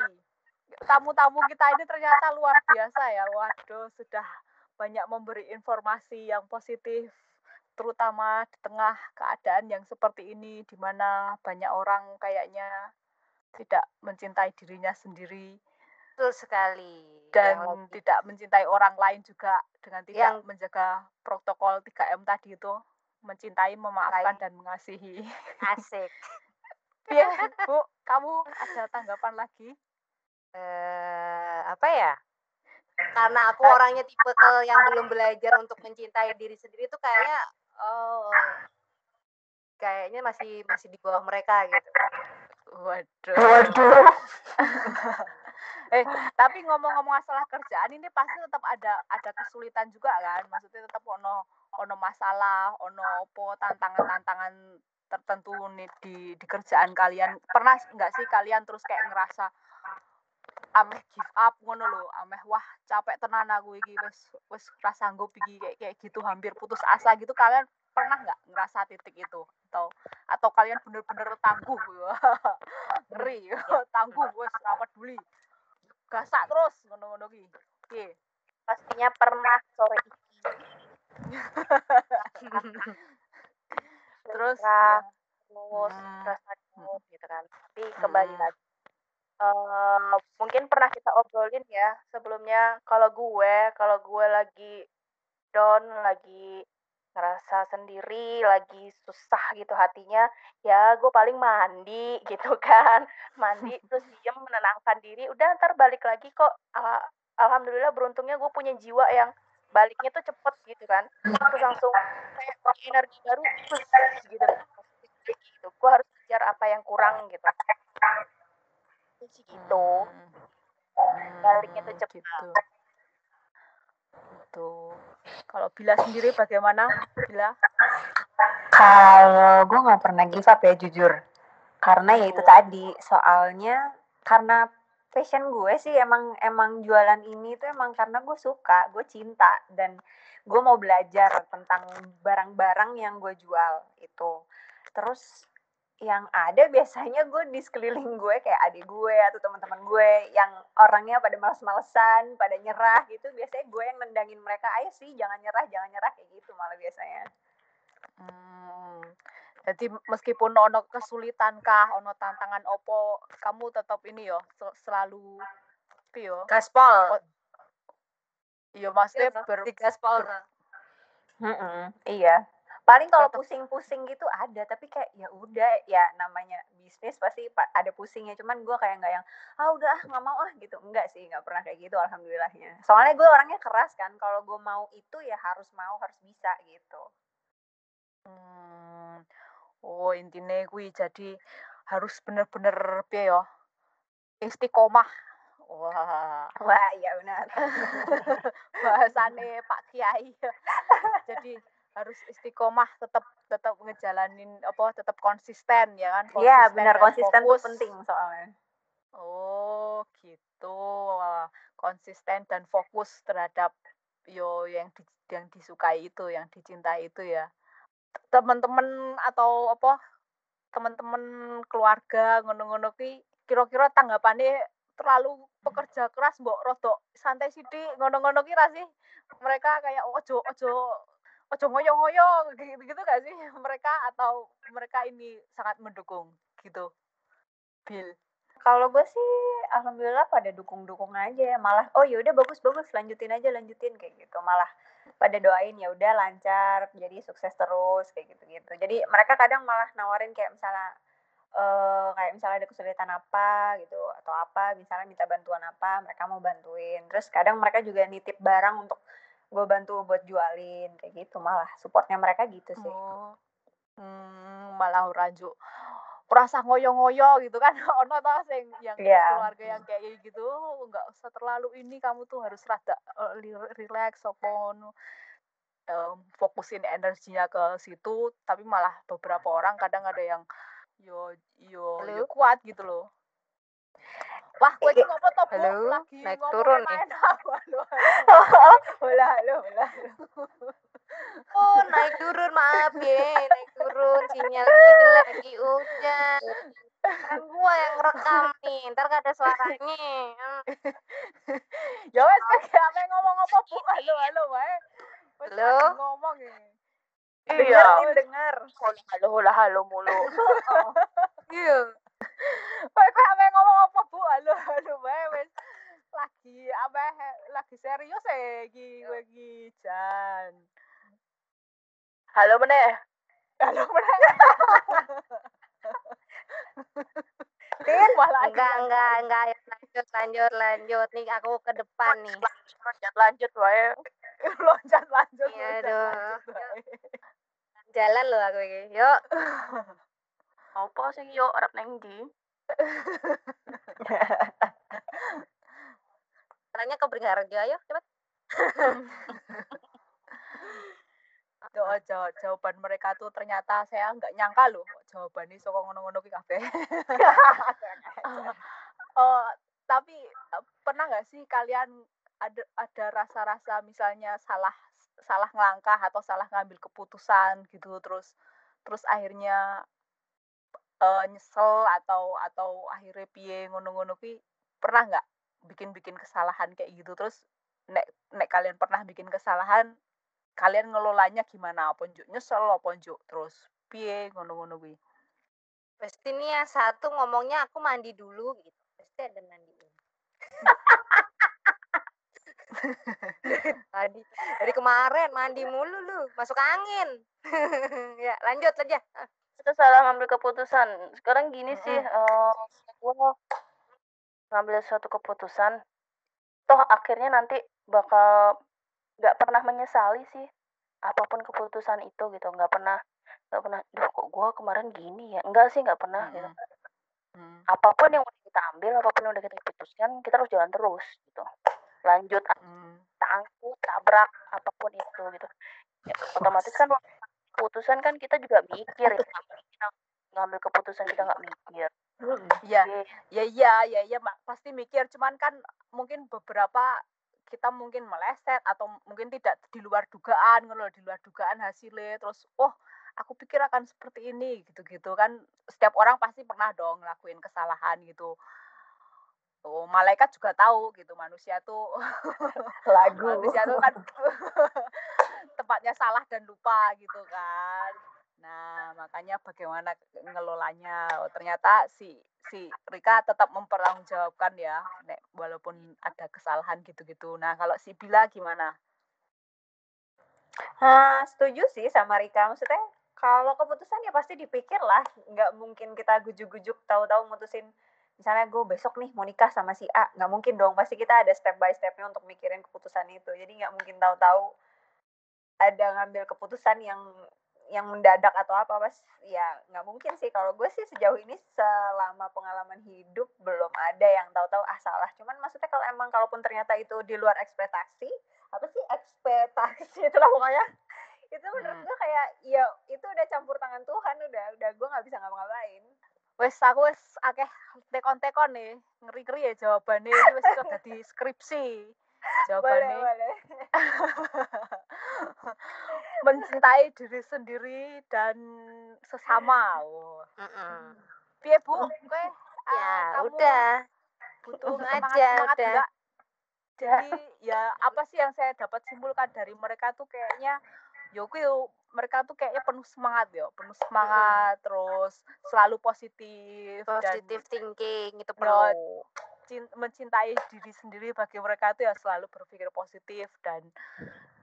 [SPEAKER 2] Tamu-tamu kita ini ternyata luar biasa ya. Waduh, sudah banyak memberi informasi yang positif, terutama di tengah keadaan yang seperti ini, di mana banyak orang kayaknya tidak mencintai dirinya sendiri
[SPEAKER 3] Betul sekali.
[SPEAKER 2] dan
[SPEAKER 3] Yang lagi-
[SPEAKER 2] tidak mencintai orang lain juga dengan tidak
[SPEAKER 3] Yang-
[SPEAKER 2] menjaga protokol 3M tadi itu, mencintai, memaafkan,
[SPEAKER 3] Lain.
[SPEAKER 2] dan mengasihi.
[SPEAKER 3] asik.
[SPEAKER 2] Iya, Bu, kamu ada tanggapan lagi?
[SPEAKER 3] Eh apa ya? Karena aku
[SPEAKER 2] Eh.
[SPEAKER 3] orangnya tipe yang belum belajar untuk mencintai diri sendiri tuh kayaknya oh kayaknya masih masih di bawah mereka gitu.
[SPEAKER 2] Waduh.
[SPEAKER 4] waduh
[SPEAKER 2] Eh, tapi ngomong-ngomong masalah kerjaan ini pasti tetap ada ada kesulitan juga kan? Maksudnya tetap ono ono masalah, ono opo tantangan-tantangan tertentu nih di di kerjaan kalian. Pernah nggak sih kalian terus kayak ngerasa ameh give up ngono lho, ameh wah capek tenan aku iki wis wis ra sanggup iki kayak kayak gitu hampir putus asa gitu. Kalian pernah nggak ngerasa titik itu? Atau atau kalian bener-bener tangguh? Ngeri tangguh wes ra peduli. Gasak terus ngono-ngono ki Oke.
[SPEAKER 5] pastinya pernah sore ini
[SPEAKER 2] terus
[SPEAKER 5] Nah,
[SPEAKER 2] ya.
[SPEAKER 5] terus
[SPEAKER 2] Hmm.
[SPEAKER 5] rasa jenuh gitu kan. Tapi kembali
[SPEAKER 2] Hmm.
[SPEAKER 5] lagi mungkin pernah kita obrolin ya sebelumnya kalau gue kalau gue lagi down lagi ngerasa sendiri lagi susah gitu hatinya ya gue paling mandi gitu kan. Mandi terus diem menenangkan diri udah ntar balik lagi kok. Al- alhamdulillah beruntungnya gue punya jiwa yang baliknya tuh cepet gitu kan. Terus langsung kayak energi baru gitu gitu. Gue harus kejar apa yang kurang gitu. Itu sih gitu
[SPEAKER 2] Hmm.
[SPEAKER 5] baliknya tuh
[SPEAKER 2] Hmm,
[SPEAKER 5] cepet
[SPEAKER 2] gitu. Gitu. Kalau Bila sendiri bagaimana? Bila?
[SPEAKER 4] Kalau gue nggak pernah give up ya jujur, karena ya itu
[SPEAKER 2] Oh.
[SPEAKER 4] tadi soalnya karena passion gue sih emang emang jualan ini tuh emang karena gue suka, gue cinta dan gue mau belajar tentang barang-barang yang gue jual itu. Terus yang ada biasanya gue di sekeliling gue kayak adik gue atau teman-teman gue yang orangnya pada males-malesan, pada nyerah gitu, biasanya gue yang nendangin mereka, ayo sih jangan nyerah, jangan nyerah kayak gitu malah biasanya.
[SPEAKER 2] Hmm. Jadi meskipun ono kesulitan kah, ono tantangan opo, kamu tetap ini yo sel- selalu tapi yo.
[SPEAKER 3] Gaspol.
[SPEAKER 2] Iya maksudnya
[SPEAKER 3] Iya,
[SPEAKER 2] ber,
[SPEAKER 3] di gaspol.
[SPEAKER 2] ber-
[SPEAKER 4] Mm-mm, iya. Paling kalau pusing-pusing gitu ada, tapi kayak ya udah ya namanya bisnis pasti pa- ada pusingnya. Cuman gue kayak nggak yang ah udah ah nggak mau ah gitu. Enggak sih, nggak pernah kayak gitu alhamdulillahnya. Soalnya gue orangnya keras kan. Kalau gue mau itu ya harus mau, harus bisa gitu.
[SPEAKER 2] Hmm. Oh, intinya kuwi jadi harus bener-bener piye yo? Istiqomah. Wah,
[SPEAKER 4] Wah, iya benar.
[SPEAKER 2] bahasane Pak Kiai. Jadi harus istiqomah tetap tetap ngejalanin apa tetap konsisten ya kan
[SPEAKER 4] Iya benar konsisten tuh
[SPEAKER 2] fokus.
[SPEAKER 4] penting soalnya.
[SPEAKER 2] Oh, gitu. Konsisten dan fokus terhadap yo yang di, yang disukai itu, yang dicintai itu ya. Teman-teman atau apa teman-teman keluarga ngono-ngono ki kira-kira tanggapannya terlalu pekerja keras mbok rodok santai sithik ngono-ngono ki sih mereka kayak ojo ojo ojo ngoyo-ngoyo gitu gitu gak sih? Mereka atau mereka ini sangat mendukung gitu. Bill
[SPEAKER 4] Kalau gue sih alhamdulillah pada dukung-dukung aja malah oh ya udah bagus bagus lanjutin aja lanjutin kayak gitu. Malah pada doain ya udah lancar jadi sukses terus kayak gitu gitu jadi mereka kadang malah nawarin kayak misalnya eh kayak misalnya ada kesulitan apa gitu atau apa misalnya minta bantuan apa mereka mau bantuin. Terus kadang mereka juga nitip barang untuk gue bantu buat jualin kayak gitu malah supportnya mereka gitu sih
[SPEAKER 2] oh hmm, malah ranjuk rasa ngoyo-ngoyo gitu kan ono tau sing yang
[SPEAKER 4] Iya.
[SPEAKER 2] keluarga yang kayak gitu nggak usah terlalu ini kamu tuh harus rada li- relax ngono Em, fokusin energinya ke situ tapi malah beberapa orang kadang ada yang yo yo yo kuat gitu loh wah gue Bu?
[SPEAKER 3] Halo?
[SPEAKER 2] lagi
[SPEAKER 3] Naik turun nih.
[SPEAKER 2] Main halo halo
[SPEAKER 3] Oh, naik turun, maaf ya, naik turun. Sinyal gue lagi hujan. Kan gua yang rekam nih, ntar gak ada suaranya.
[SPEAKER 2] Ya wes kayak apa yang ngomong apa bu halo halo wae Wes
[SPEAKER 3] Halo?
[SPEAKER 2] ngomong ya
[SPEAKER 4] denger nih denger
[SPEAKER 5] halo halo halo mulu
[SPEAKER 3] Iya.
[SPEAKER 2] Apa yang ngomong apa bu halo halo wae wes lagi apa lagi serius ya iki kowe iki Jan
[SPEAKER 5] halo meneh
[SPEAKER 2] halo meneh
[SPEAKER 4] Tin
[SPEAKER 3] Enggak, enggak, enggak. Lanjut, lanjut, lanjut. Nih aku ke depan nih.
[SPEAKER 5] lanjut lanjut wae
[SPEAKER 2] loncat lanjut
[SPEAKER 3] Iya, aduh. Jalan loh aku ini. Yuk.
[SPEAKER 5] apa sih yo arep neng ndi
[SPEAKER 3] Caranya ke Beringharjo, ayo cepet.
[SPEAKER 2] Tuh, jaw- jawaban mereka tuh ternyata saya nggak nyangka loh jawabannya soko ngono-ngono ki kabeh. oh, tapi pernah nggak sih kalian ada ada rasa-rasa misalnya salah salah ngelangkah atau salah ngambil keputusan gitu terus terus akhirnya eh, nyesel atau atau akhirnya piye ngono-ngono ki pernah nggak bikin-bikin kesalahan kayak gitu terus nek nek kalian pernah bikin kesalahan kalian ngelolanya gimana? Apa njuk? Nyesel apa njuk? Terus piye? Ngono-ngono kuwi
[SPEAKER 3] Pasti nih yang satu ngomongnya aku mandi dulu gitu. Pasti ada mandiin. Tadi dari kemarin mandi mulu lu, masuk angin. ya, lanjut aja.
[SPEAKER 5] Kita salah ngambil keputusan. Sekarang gini sih eh gua ngambil suatu keputusan toh akhirnya nanti bakal nggak pernah menyesali sih apa pun keputusan itu gitu. Nggak pernah nggak pernah duh kok gua kemarin gini ya? Enggak sih nggak pernah gitu.
[SPEAKER 2] Hmm,
[SPEAKER 5] apa pun yang udah kita ambil apa pun yang udah kita putuskan kita harus jalan terus gitu. Lanjut
[SPEAKER 2] hmm,
[SPEAKER 5] kita angkut tabrak apa pun itu gitu. Ya, otomatis kan keputusan kan kita juga mikir ya. Kita ngambil keputusan kita nggak mikir
[SPEAKER 2] Iya,
[SPEAKER 5] Oke,
[SPEAKER 2] ya iya, ya iya, Mak. pasti mikir. Cuman kan mungkin beberapa kita mungkin meleset atau mungkin tidak di luar dugaan, ngono di luar dugaan hasilnya. Terus, oh, aku pikir akan seperti ini, gitu-gitu kan. Setiap orang pasti pernah dong ngelakuin kesalahan gitu. Oh, malaikat juga tahu gitu manusia tuh
[SPEAKER 4] lagu
[SPEAKER 2] manusia tuh kan tempatnya salah dan lupa gitu kan. Nah, makanya bagaimana ngelolanya. Oh, ternyata si si Rika tetap mempertanggungjawabkan ya, nek walaupun ada kesalahan gitu-gitu. Nah, kalau si Bila gimana?
[SPEAKER 4] Hah, setuju sih sama Rika. Maksudnya kalau keputusan ya pasti dipikir lah. Nggak mungkin kita gujuk-gujuk tahu-tahu mutusin. Misalnya gue besok nih mau nikah sama si A. Nggak mungkin dong. Pasti kita ada step by stepnya untuk mikirin keputusan itu. Jadi nggak mungkin tahu-tahu ada ngambil keputusan yang yang mendadak atau apa pas ya nggak mungkin sih kalau gue sih sejauh ini selama pengalaman hidup belum ada yang tahu-tahu ah salah cuman maksudnya kalau emang kalaupun ternyata itu di luar ekspektasi apa sih ekspektasi itulah pokoknya itu menurut
[SPEAKER 2] Hmm.
[SPEAKER 4] gue kayak ya itu udah campur tangan Tuhan udah udah gue nggak bisa ngapa-ngapain
[SPEAKER 2] Wes aku wes akeh tekon-tekon nih, ngeri-ngeri ya jawabannya. Ini wes udah di skripsi.
[SPEAKER 4] Boleh
[SPEAKER 2] Jawabannya
[SPEAKER 4] boleh
[SPEAKER 2] mencintai diri sendiri dan sesama. Piye bu kowe
[SPEAKER 3] Ya,
[SPEAKER 2] eh, kamu
[SPEAKER 3] udah.
[SPEAKER 2] butuh semangat
[SPEAKER 3] aja,
[SPEAKER 2] semangat
[SPEAKER 3] udah.
[SPEAKER 2] enggak jadi ya apa sih yang saya dapat simpulkan dari mereka tuh kayaknya Yoku mereka tuh kayaknya penuh semangat ya penuh semangat terus selalu positif,
[SPEAKER 3] Positive thinking itu perlu.
[SPEAKER 2] Mencintai diri sendiri bagi mereka tuh ya selalu berpikir positif dan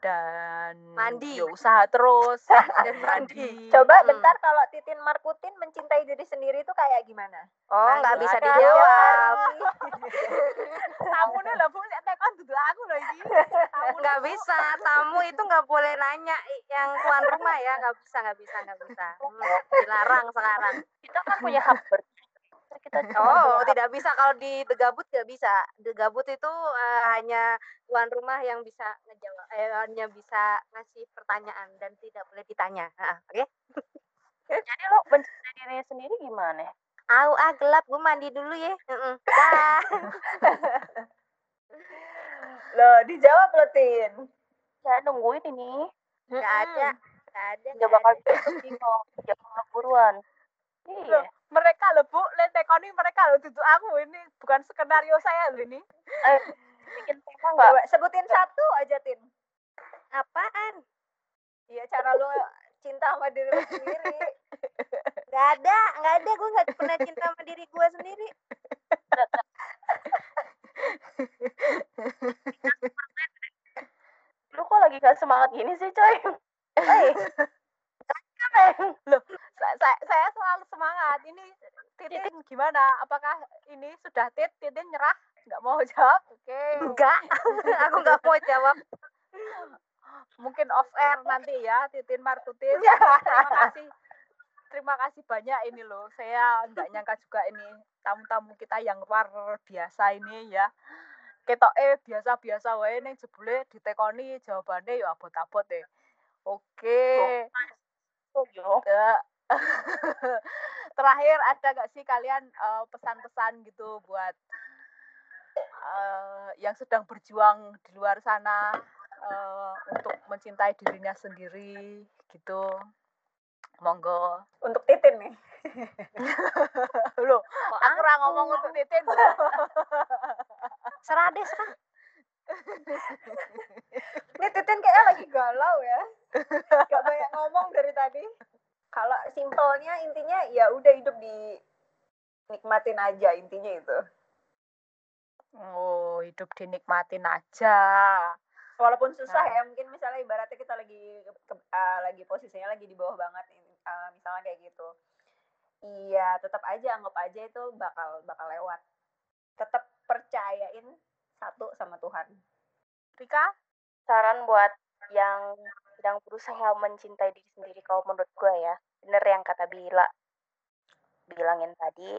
[SPEAKER 2] dan
[SPEAKER 3] Mandi.
[SPEAKER 2] ya usaha terus
[SPEAKER 3] Dan mandi.
[SPEAKER 4] Coba
[SPEAKER 3] Mm.
[SPEAKER 4] bentar kalau Titin Markutin mencintai diri sendiri itu kayak gimana?
[SPEAKER 3] Oh, nggak
[SPEAKER 4] Nangis
[SPEAKER 3] bisa dijawab.
[SPEAKER 2] kamu nih lah bu lihat tekan duduk aku loh ini Kamu
[SPEAKER 3] Nggak bisa. Tamu itu nggak boleh nanya yang tuan rumah ya. Nggak bisa, nggak bisa, nggak bisa. Hmm, dilarang sekarang.
[SPEAKER 5] Kita kan punya hak kita
[SPEAKER 3] Oh, tidak bisa kalau di Degabut nggak bisa. Degabut itu eh, hanya tuan rumah yang bisa ngejawab, eh, hanya bisa ngasih pertanyaan dan tidak boleh ditanya. Oke?
[SPEAKER 5] jadi lo mencintai diri sendiri gimana
[SPEAKER 3] Au, ah gelap, gue mandi dulu ya. Heeh. Dah.
[SPEAKER 4] Loh, dijawab loh Tin.
[SPEAKER 5] saya nungguin ini
[SPEAKER 3] Nggak ada, nggak ada.
[SPEAKER 5] nggak bakal bingung jawab buruan iya
[SPEAKER 2] mereka loh bu lihat tekoni mereka loh duduk aku ini bukan skenario saya loh ini
[SPEAKER 5] eh bikin tema nggak
[SPEAKER 4] Coba sebutin satu aja Tin.
[SPEAKER 3] Apaan?
[SPEAKER 4] Iya cara lu cinta sama diri sendiri.
[SPEAKER 3] Nggak ada, nggak ada. Gue nggak pernah cinta sama diri gue sendiri.
[SPEAKER 5] lu kok lagi gak semangat gini sih coy eh
[SPEAKER 2] loh saya, selalu semangat. Ini titin gimana? Apakah ini sudah tit? Titin nyerah? Nggak mau jawab? Oke.
[SPEAKER 3] Enggak. Aku nggak mau jawab.
[SPEAKER 2] mungkin off air nanti ya titin martutin terima kasih. Terima kasih banyak ini loh. Saya nggak nyangka juga ini tamu-tamu kita yang luar biasa ini ya. Ketok eh biasa-biasa wae ning jebule ditekoni jawabannya ya abot-abot deh. Oke.
[SPEAKER 5] Oh yo
[SPEAKER 2] terakhir ada gak sih kalian eh, pesan-pesan gitu buat eh, yang sedang berjuang di luar sana eh, untuk mencintai dirinya sendiri gitu? Monggo.
[SPEAKER 4] Untuk Titin nih.
[SPEAKER 2] loh aku ngomong untuk titin
[SPEAKER 3] deh, serah.
[SPEAKER 4] Ini Titin kayaknya lagi galau ya. Gak banyak ngomong dari tadi. Kalau simpelnya intinya ya udah hidup di nikmatin aja intinya itu.
[SPEAKER 2] oh hidup dinikmatin aja
[SPEAKER 4] Walaupun susah
[SPEAKER 2] Nah.
[SPEAKER 4] ya, mungkin misalnya ibaratnya kita lagi ke- eh, lagi posisinya lagi di bawah banget, eh, misalnya kayak gitu. Iya, tetap aja anggap aja itu bakal bakal lewat. Tetap percayain satu sama Tuhan.
[SPEAKER 2] Rika
[SPEAKER 5] saran buat yang sedang berusaha mencintai diri sendiri kalau menurut gue ya bener yang kata Bila bilangin tadi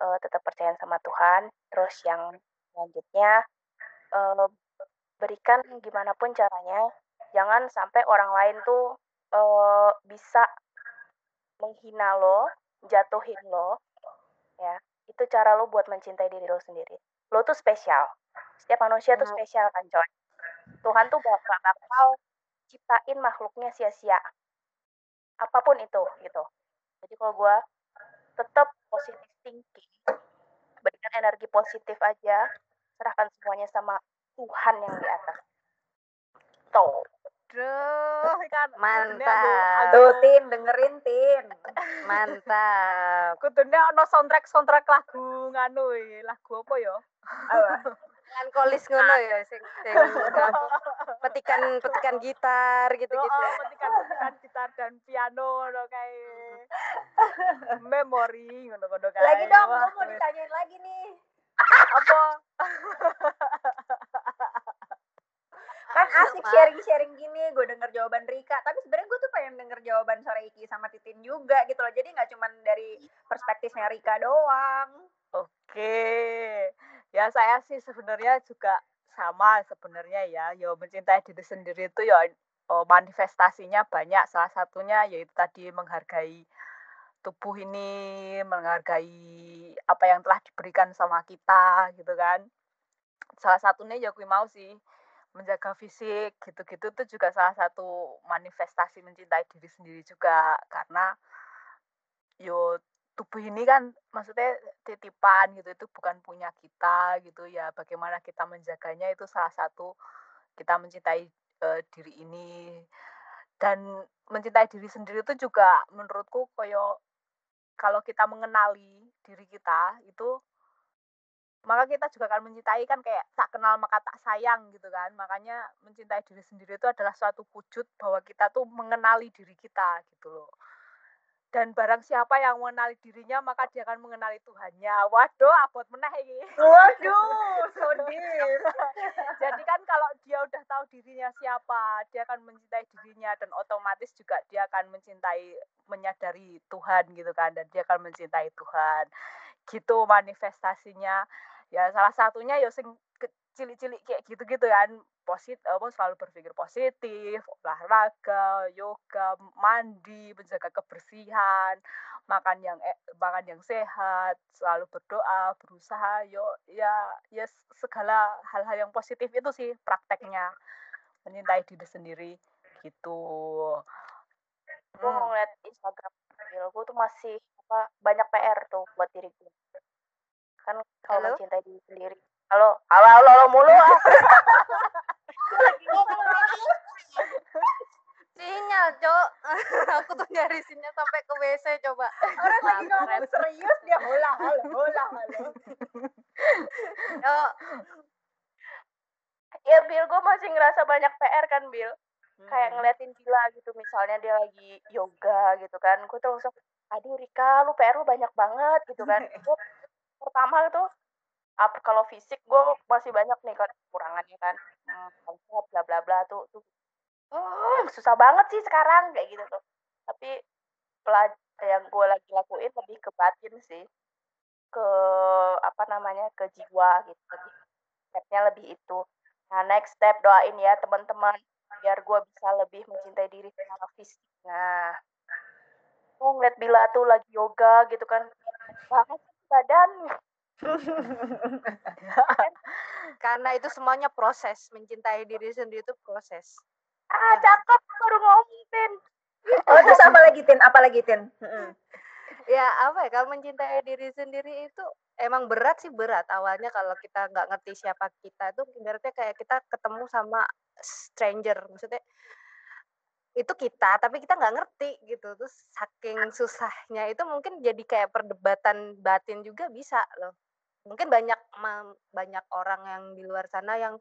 [SPEAKER 5] eh, tetap percaya sama Tuhan terus yang selanjutnya eh, berikan gimana pun caranya jangan sampai orang lain tuh eh, bisa menghina lo jatuhin lo ya. Itu cara lo buat mencintai diri lo sendiri. Lo tuh spesial setiap manusia tuh
[SPEAKER 3] Hmm.
[SPEAKER 5] spesial kan coy Tuhan tuh gak bakal ciptain makhluknya sia-sia apa pun itu gitu jadi kalau gue tetap positif thinking berikan energi positif aja serahkan semuanya sama Tuhan yang di atas tuh
[SPEAKER 2] Duh, kan
[SPEAKER 3] Mantap.
[SPEAKER 4] Tuh Tin, dengerin Tin.
[SPEAKER 3] Mantap.
[SPEAKER 2] Kudune ono soundtrack soundtrack lagu nganu iki. lagu apa ya?
[SPEAKER 4] Apa?
[SPEAKER 3] Melankolis ngono ya sing sing petikan petikan gitar gitu-gitu.
[SPEAKER 2] Oh, petikan petikan gitar dan piano ngono kae. Memori ngono-ngono kae.
[SPEAKER 4] Lagi dong,
[SPEAKER 2] Wah,
[SPEAKER 4] mau ditanyain lagi nih.
[SPEAKER 2] apa?
[SPEAKER 4] Kan asik sharing-sharing gini, gue denger jawaban Rika. Tapi sebenarnya gue tuh pengen denger jawaban sore Iki sama Titin juga gitu loh. Jadi nggak cuman dari perspektifnya Rika doang.
[SPEAKER 2] Oke. Ya saya sih sebenarnya juga sama sebenarnya ya. Yo mencintai diri sendiri itu ya manifestasinya banyak. Salah satunya yaitu tadi menghargai tubuh ini, menghargai apa yang telah diberikan sama kita gitu kan. Salah satunya ya gue mau sih menjaga fisik gitu-gitu tuh juga salah satu manifestasi mencintai diri sendiri juga karena yo tubuh ini kan maksudnya titipan gitu itu bukan punya kita gitu ya. Bagaimana kita menjaganya itu salah satu kita mencintai uh, diri ini. Dan mencintai diri sendiri itu juga menurutku koyo kalau kita mengenali diri kita itu maka kita juga akan mencintai kan kayak tak kenal maka tak sayang gitu kan. Makanya mencintai diri sendiri itu adalah suatu wujud bahwa kita tuh mengenali diri kita gitu loh dan barang siapa yang mengenali dirinya maka dia akan mengenali Tuhannya. Waduh abot meneh ini
[SPEAKER 4] waduh so
[SPEAKER 2] jadi kan kalau dia udah tahu dirinya siapa dia akan mencintai dirinya dan otomatis juga dia akan mencintai menyadari Tuhan gitu kan dan dia akan mencintai Tuhan. Gitu manifestasinya. Ya salah satunya ya sing cilik-cilik kayak gitu-gitu kan. Positif apa selalu berpikir positif olahraga yoga mandi menjaga kebersihan makan yang eh, makan yang sehat selalu berdoa berusaha yo ya ya segala hal-hal yang positif itu sih prakteknya. Mencintai diri sendiri gitu.
[SPEAKER 5] Gue hmm. ngeliat Instagram gue tuh masih apa banyak PR tuh buat diriku kan kalau mencintai diri sendiri halo. Halo halo, halo mulu ah.
[SPEAKER 3] Sinyal cok. Aku tuh nyari sinyal sampai ke WC coba.
[SPEAKER 4] Orang lagi ngomong serius dia hola halo hola halo
[SPEAKER 5] yo. Ya Bill gue masih ngerasa banyak PR kan Bill kayak hmm. ngeliatin gila gitu misalnya dia lagi yoga gitu kan. Gue tuh langsung aduh Rika lu PR lu banyak banget gitu kan. Itu pertama itu apa kalau fisik gue masih banyak nih kan kekurangannya kan. Hmm, bla bla bla tuh tuh. Oh, susah banget sih sekarang kayak gitu tuh. Tapi pelaj yang gue lagi lakuin lebih ke batin sih. Ke apa namanya ke jiwa gitu. Stepnya lebih itu. Nah next step doain ya teman-teman biar gue bisa lebih mencintai diri secara fisik. Nah. Oh ngeliat Bila tuh lagi yoga gitu kan. Banget badan
[SPEAKER 3] karena itu semuanya proses mencintai diri sendiri itu proses.
[SPEAKER 5] Ah cakep baru ngomongin
[SPEAKER 4] oh terus apa lagi tin? Apa lagi tin?
[SPEAKER 3] Ya apa ya kalau mencintai diri sendiri itu emang berat sih berat. Awalnya kalau kita nggak ngerti siapa kita itu ibaratnya kayak kita ketemu sama stranger. Maksudnya itu kita tapi kita nggak ngerti gitu. Terus saking susahnya itu mungkin jadi kayak perdebatan batin juga bisa loh mungkin banyak banyak orang yang di luar sana yang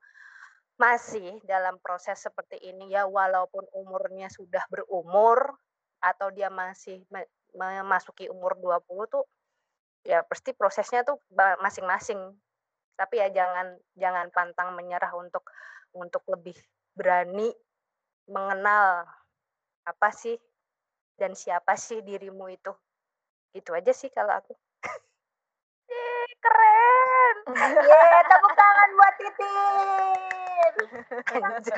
[SPEAKER 3] masih dalam proses seperti ini ya walaupun umurnya sudah berumur atau dia masih memasuki umur 20 tuh ya pasti prosesnya tuh masing-masing tapi ya jangan jangan pantang menyerah untuk untuk lebih berani mengenal apa sih dan siapa sih dirimu itu? Itu aja sih kalau aku.
[SPEAKER 5] Keren.
[SPEAKER 4] Ye, tepuk tangan buat Titin.
[SPEAKER 3] Anjir.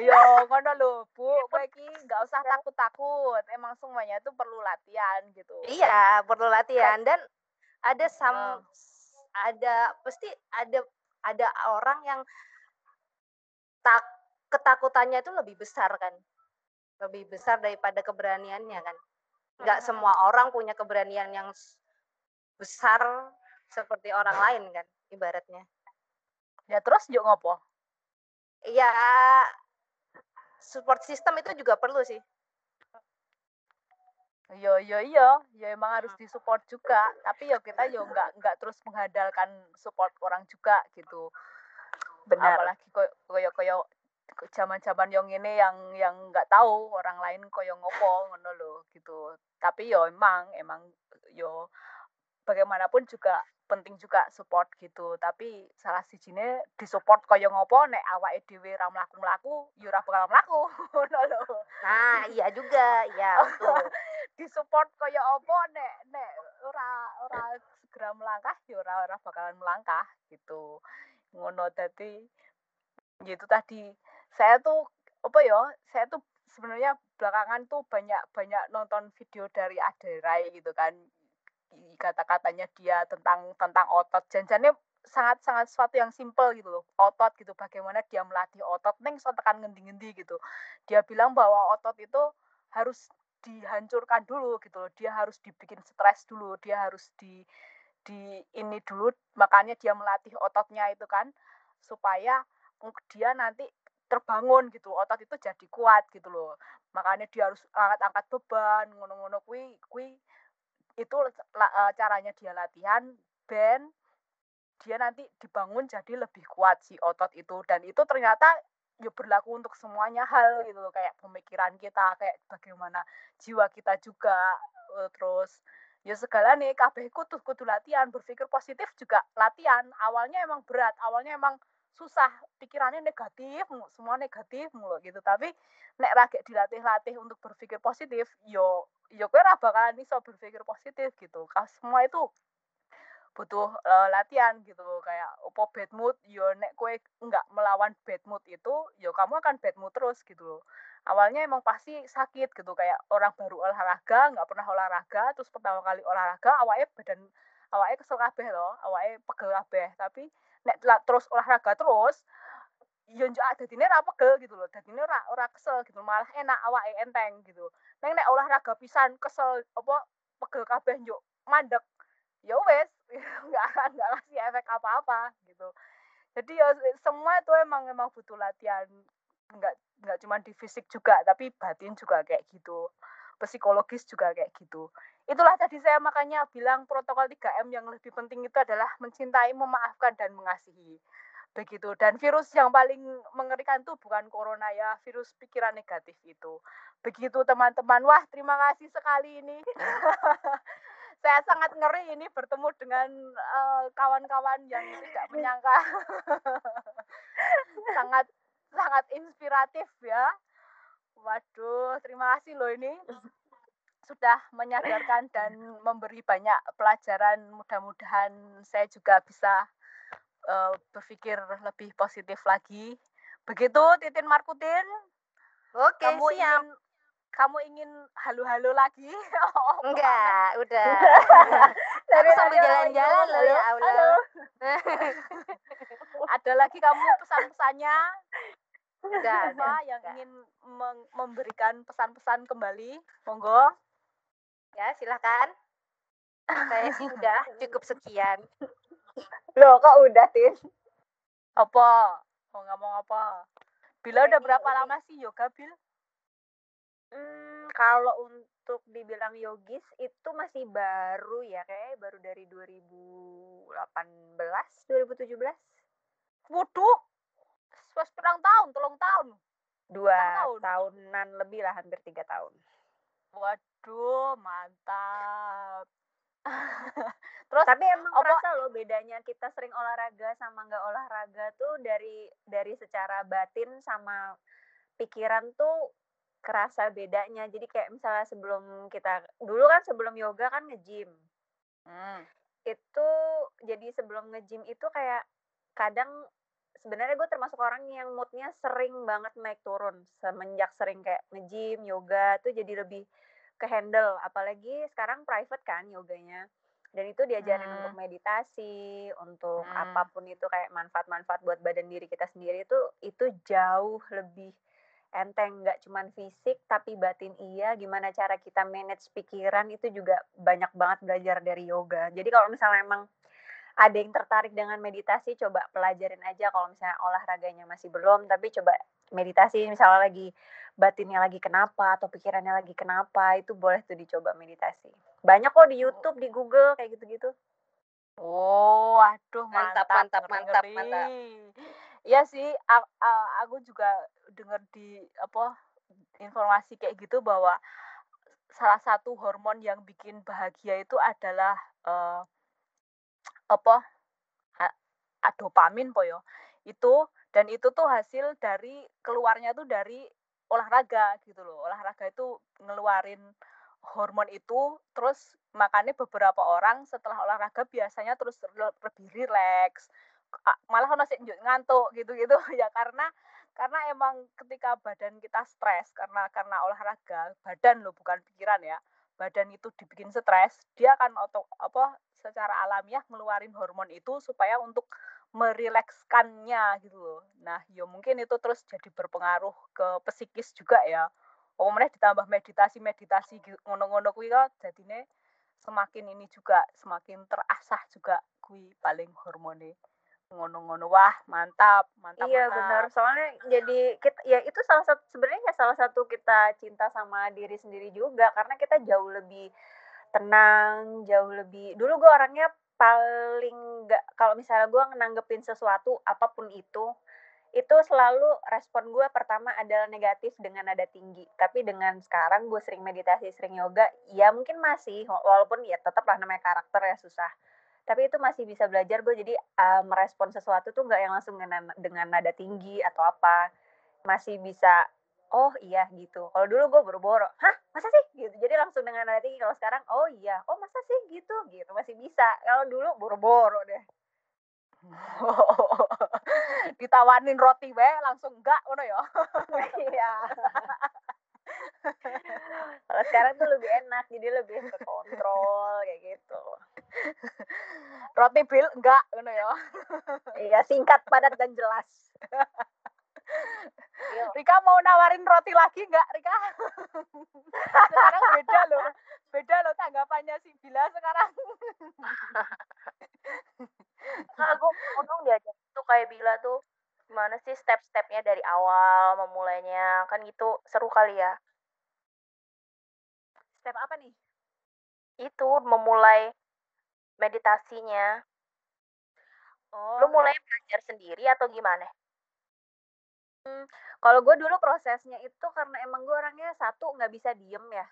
[SPEAKER 2] Yo, ngono lho, Bu. Kowe iki nggak usah takut-takut. Emang semuanya itu perlu latihan gitu.
[SPEAKER 3] Iya, perlu latihan dan ada sam ada pasti ada ada orang yang tak ketakutannya itu lebih besar kan lebih besar daripada keberaniannya kan nggak semua orang punya keberanian yang besar seperti orang lain kan ibaratnya.
[SPEAKER 2] Ya terus juga ngopo?
[SPEAKER 3] Ya support system itu juga perlu sih.
[SPEAKER 2] Iya iya iya, ya emang harus disupport juga. Tapi ya kita yo nggak nggak terus mengandalkan support orang juga gitu.
[SPEAKER 3] Benar.
[SPEAKER 2] Apalagi koyo koyo zaman-zaman yang ini yang yang nggak tahu orang lain koyo ngopo ngono loh gitu. Tapi yo emang emang yo bagaimanapun juga penting juga support gitu. Tapi salah si jine disupport koyo ngopo nek awake dhewe ra mlaku-mlaku yo ora bakal mlaku. Ngono lho.
[SPEAKER 3] Nah iya juga. Ya betul.
[SPEAKER 2] Disupport koyo opo nek nek ora ora segera melangkah yo ora ora bakalan melangkah gitu. Ngono tadi gitu tadi. Saya tuh apa ya saya tuh sebenarnya belakangan tuh banyak banyak nonton video dari Aderai gitu kan kata-katanya dia tentang tentang otot. Janjannya sangat sangat sesuatu yang simple gitu loh. Otot gitu bagaimana dia melatih otot. Neng so tekan ngendi-ngendi gitu. Dia bilang bahwa otot itu harus dihancurkan dulu gitu loh. Dia harus dibikin stres dulu. Dia harus di di ini dulu. Makanya dia melatih ototnya itu kan. Supaya dia nanti terbangun gitu. Otot itu jadi kuat gitu loh. Makanya dia harus angkat-angkat beban ngono-ngono. Kui kui itu uh, caranya dia latihan ben dia nanti dibangun jadi lebih kuat si otot itu. Dan itu ternyata ya berlaku untuk semuanya hal gitu loh kayak pemikiran kita kayak bagaimana jiwa kita juga uh, terus ya segala nih kabeh kutu kudu latihan berpikir positif juga latihan. Awalnya emang berat awalnya emang susah pikirannya negatif semua negatif mulu gitu. Tapi nek rakyat dilatih-latih untuk berpikir positif yo yo kue bakalan bisa berpikir positif gitu. Semua itu butuh uh, latihan gitu. Kayak opo bad mood yo nek kue nggak melawan bad mood itu yo kamu akan bad mood terus gitu loh. Awalnya emang pasti sakit gitu kayak orang baru olahraga nggak pernah olahraga terus pertama kali olahraga awalnya badan awalnya kesel kabeh loh awalnya pegel kabeh. Tapi nek terus olahraga terus yo ada dine ra pegel gitu loh. Dadine ora ora kesel gitu malah enak awake enteng gitu. Neng nek olahraga pisan kesel apa pegel kabeh njuk mandek. Ya wes nggak nggak ngasih efek apa-apa gitu. Jadi ya semua itu emang emang butuh latihan. Nggak nggak cuma di fisik juga tapi batin juga kayak gitu. Psikologis juga kayak gitu. Itulah tadi saya makanya bilang protokol 3M yang lebih penting itu adalah mencintai memaafkan dan mengasihi begitu. Dan virus yang paling mengerikan tuh bukan corona ya virus pikiran negatif itu. Begitu teman-teman. Wah terima kasih sekali ini. Saya sangat ngeri ini bertemu dengan eh, kawan-kawan uh, yang tidak menyangka. Sangat sangat inspiratif ya. Waduh terima kasih loh ini. Sudah menyadarkan dan memberi banyak pelajaran. Mudah-mudahan saya juga bisa uh, berpikir lebih positif lagi begitu Titin Markutin
[SPEAKER 3] Oke,
[SPEAKER 2] kamu
[SPEAKER 3] siap.
[SPEAKER 2] ingin kamu ingin halu-halu lagi?
[SPEAKER 3] Oh, Enggak, udah. Aku sambil jalan-jalan loh ya Allah.
[SPEAKER 2] Ada lagi kamu pesan-pesannya?
[SPEAKER 3] Enggak,
[SPEAKER 2] Apa yang ingin memberikan pesan-pesan kembali? Monggo.
[SPEAKER 3] Ya, silakan. Saya sih udah cukup sekian.
[SPEAKER 4] Loh, kok udah, Tin?
[SPEAKER 2] Apa? Mau ngomong apa? Bila udah berapa lama sih yoga, Bil?
[SPEAKER 4] Hmm, kalau untuk dibilang yogis itu masih baru ya, kayak baru dari 2018, 2017.
[SPEAKER 2] Waduh, wes perang tahun, tolong tahun.
[SPEAKER 4] Dua
[SPEAKER 2] tahun.
[SPEAKER 4] tahunan lebih lah, hampir tiga tahun.
[SPEAKER 2] Waduh, mantap.
[SPEAKER 4] Terus tapi emang apa, kerasa loh bedanya kita sering olahraga sama nggak olahraga tuh dari dari secara batin sama pikiran tuh kerasa bedanya. Jadi kayak misalnya sebelum kita dulu kan sebelum yoga kan nge-gym. Hmm. Itu jadi sebelum nge-gym itu kayak kadang sebenarnya gue termasuk orang yang moodnya sering banget naik turun semenjak sering kayak nge-gym, yoga tuh jadi lebih ke handle apalagi sekarang private kan yoganya dan itu diajarin hmm. untuk meditasi untuk hmm. apa pun itu kayak manfaat-manfaat buat badan diri kita sendiri itu itu jauh lebih enteng nggak cuman fisik tapi batin iya gimana cara kita manage pikiran itu juga banyak banget belajar dari yoga jadi kalau misalnya emang ada yang tertarik dengan meditasi coba pelajarin aja kalau misalnya olahraganya masih belum tapi coba meditasi. Misalnya lagi batinnya lagi kenapa atau pikirannya lagi kenapa itu boleh tuh dicoba meditasi. Banyak kok di YouTube di Google kayak gitu-gitu.
[SPEAKER 2] Oh aduh
[SPEAKER 3] mantap mantap mantap mantap, mantap.
[SPEAKER 2] Iya sih, aku juga dengar di apa informasi kayak gitu bahwa salah satu hormon yang bikin bahagia itu adalah uh, apa dopamin po yo. Itu dan itu tuh hasil dari keluarnya tuh dari olahraga gitu loh. Olahraga itu ngeluarin hormon itu terus makanya beberapa orang setelah olahraga biasanya terus lebih rileks malah ono sih ngantuk gitu-gitu ya karena karena emang ketika badan kita stres karena karena olahraga badan lo bukan pikiran ya badan itu dibikin stres dia akan auto apa secara alamiah ngeluarin hormon itu supaya untuk merilekskannya gitu loh nah ya mungkin itu terus jadi berpengaruh ke psikis juga ya oh meneh ditambah meditasi meditasi gitu, ngono-ngono kuwi kok jadine semakin ini juga semakin terasah juga kui paling hormone ngono-ngono wah mantap mantap
[SPEAKER 4] Iya
[SPEAKER 2] mantap.
[SPEAKER 4] benar. Soalnya jadi kita ya itu salah satu sebenarnya ya salah satu kita cinta sama diri sendiri juga karena kita jauh lebih tenang, jauh lebih. Dulu gue orangnya paling nggak kalau misalnya gue nanggepin sesuatu apa pun itu itu selalu respon gue pertama adalah negatif dengan nada tinggi tapi dengan sekarang gue sering meditasi sering yoga ya mungkin masih walaupun ya tetap lah namanya karakter ya susah tapi itu masih bisa belajar gue jadi uh, merespon sesuatu tuh nggak yang langsung dengan, dengan nada tinggi atau apa masih bisa oh iya gitu. Kalau dulu gue boro-boro hah masa sih? Gitu. Jadi langsung dengan tinggi kalau sekarang oh iya. Oh masa sih? Gitu. Gitu. Masih bisa. Kalau dulu boro-boro deh.
[SPEAKER 2] Ditawarin roti wae langsung enggak ngono ya.
[SPEAKER 4] Iya. Kalau sekarang tuh lebih enak jadi lebih terkontrol kayak gitu.
[SPEAKER 2] Roti bil enggak ngono ya.
[SPEAKER 4] Iya singkat padat dan jelas
[SPEAKER 2] Rika mau nawarin roti lagi enggak Rika? Sekarang beda loh beda loh tanggapannya si Bila sekarang.
[SPEAKER 5] Aku dong diajak tuh kayak Bila tuh gimana sih step-stepnya dari awal memulainya? Kan gitu seru kali ya.
[SPEAKER 4] Step apa nih?
[SPEAKER 5] Itu memulai meditasinya.
[SPEAKER 4] Oh.
[SPEAKER 5] lu mulai belajar sendiri atau gimana
[SPEAKER 4] kalau gue dulu prosesnya itu karena emang gue orangnya satu nggak bisa diem ya.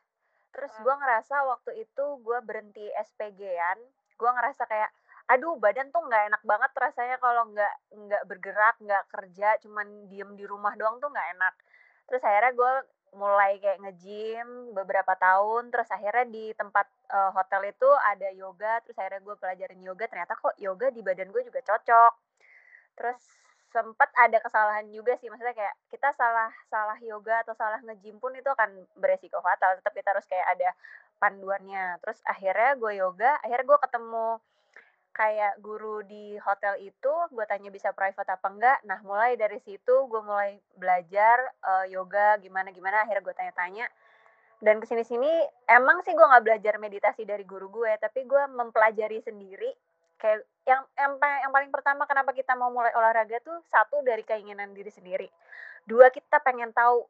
[SPEAKER 4] Terus gue ngerasa waktu itu gue berhenti SPG-an gue ngerasa kayak aduh badan tuh nggak enak banget rasanya kalau nggak nggak bergerak nggak kerja cuman diem di rumah doang tuh nggak enak. Terus akhirnya gue mulai kayak nge-gym beberapa tahun terus akhirnya di tempat eh, hotel itu ada yoga terus akhirnya gue pelajarin yoga ternyata kok yoga di badan gue juga cocok. Terus sempat ada kesalahan juga sih maksudnya kayak kita salah salah yoga atau salah nge-gym pun itu akan beresiko fatal tetap kita harus kayak ada panduannya. Terus akhirnya gue yoga akhirnya gue ketemu kayak guru di hotel itu gue tanya bisa private apa enggak. Nah mulai dari situ gue mulai belajar eh, yoga gimana gimana akhirnya gue tanya-tanya. Dan ke sini sini emang sih gue nggak belajar meditasi dari guru gue tapi gue mempelajari sendiri kayak yang yang, yang paling pertama kenapa kita mau mulai olahraga tuh satu dari keinginan diri sendiri. Dua kita pengen tahu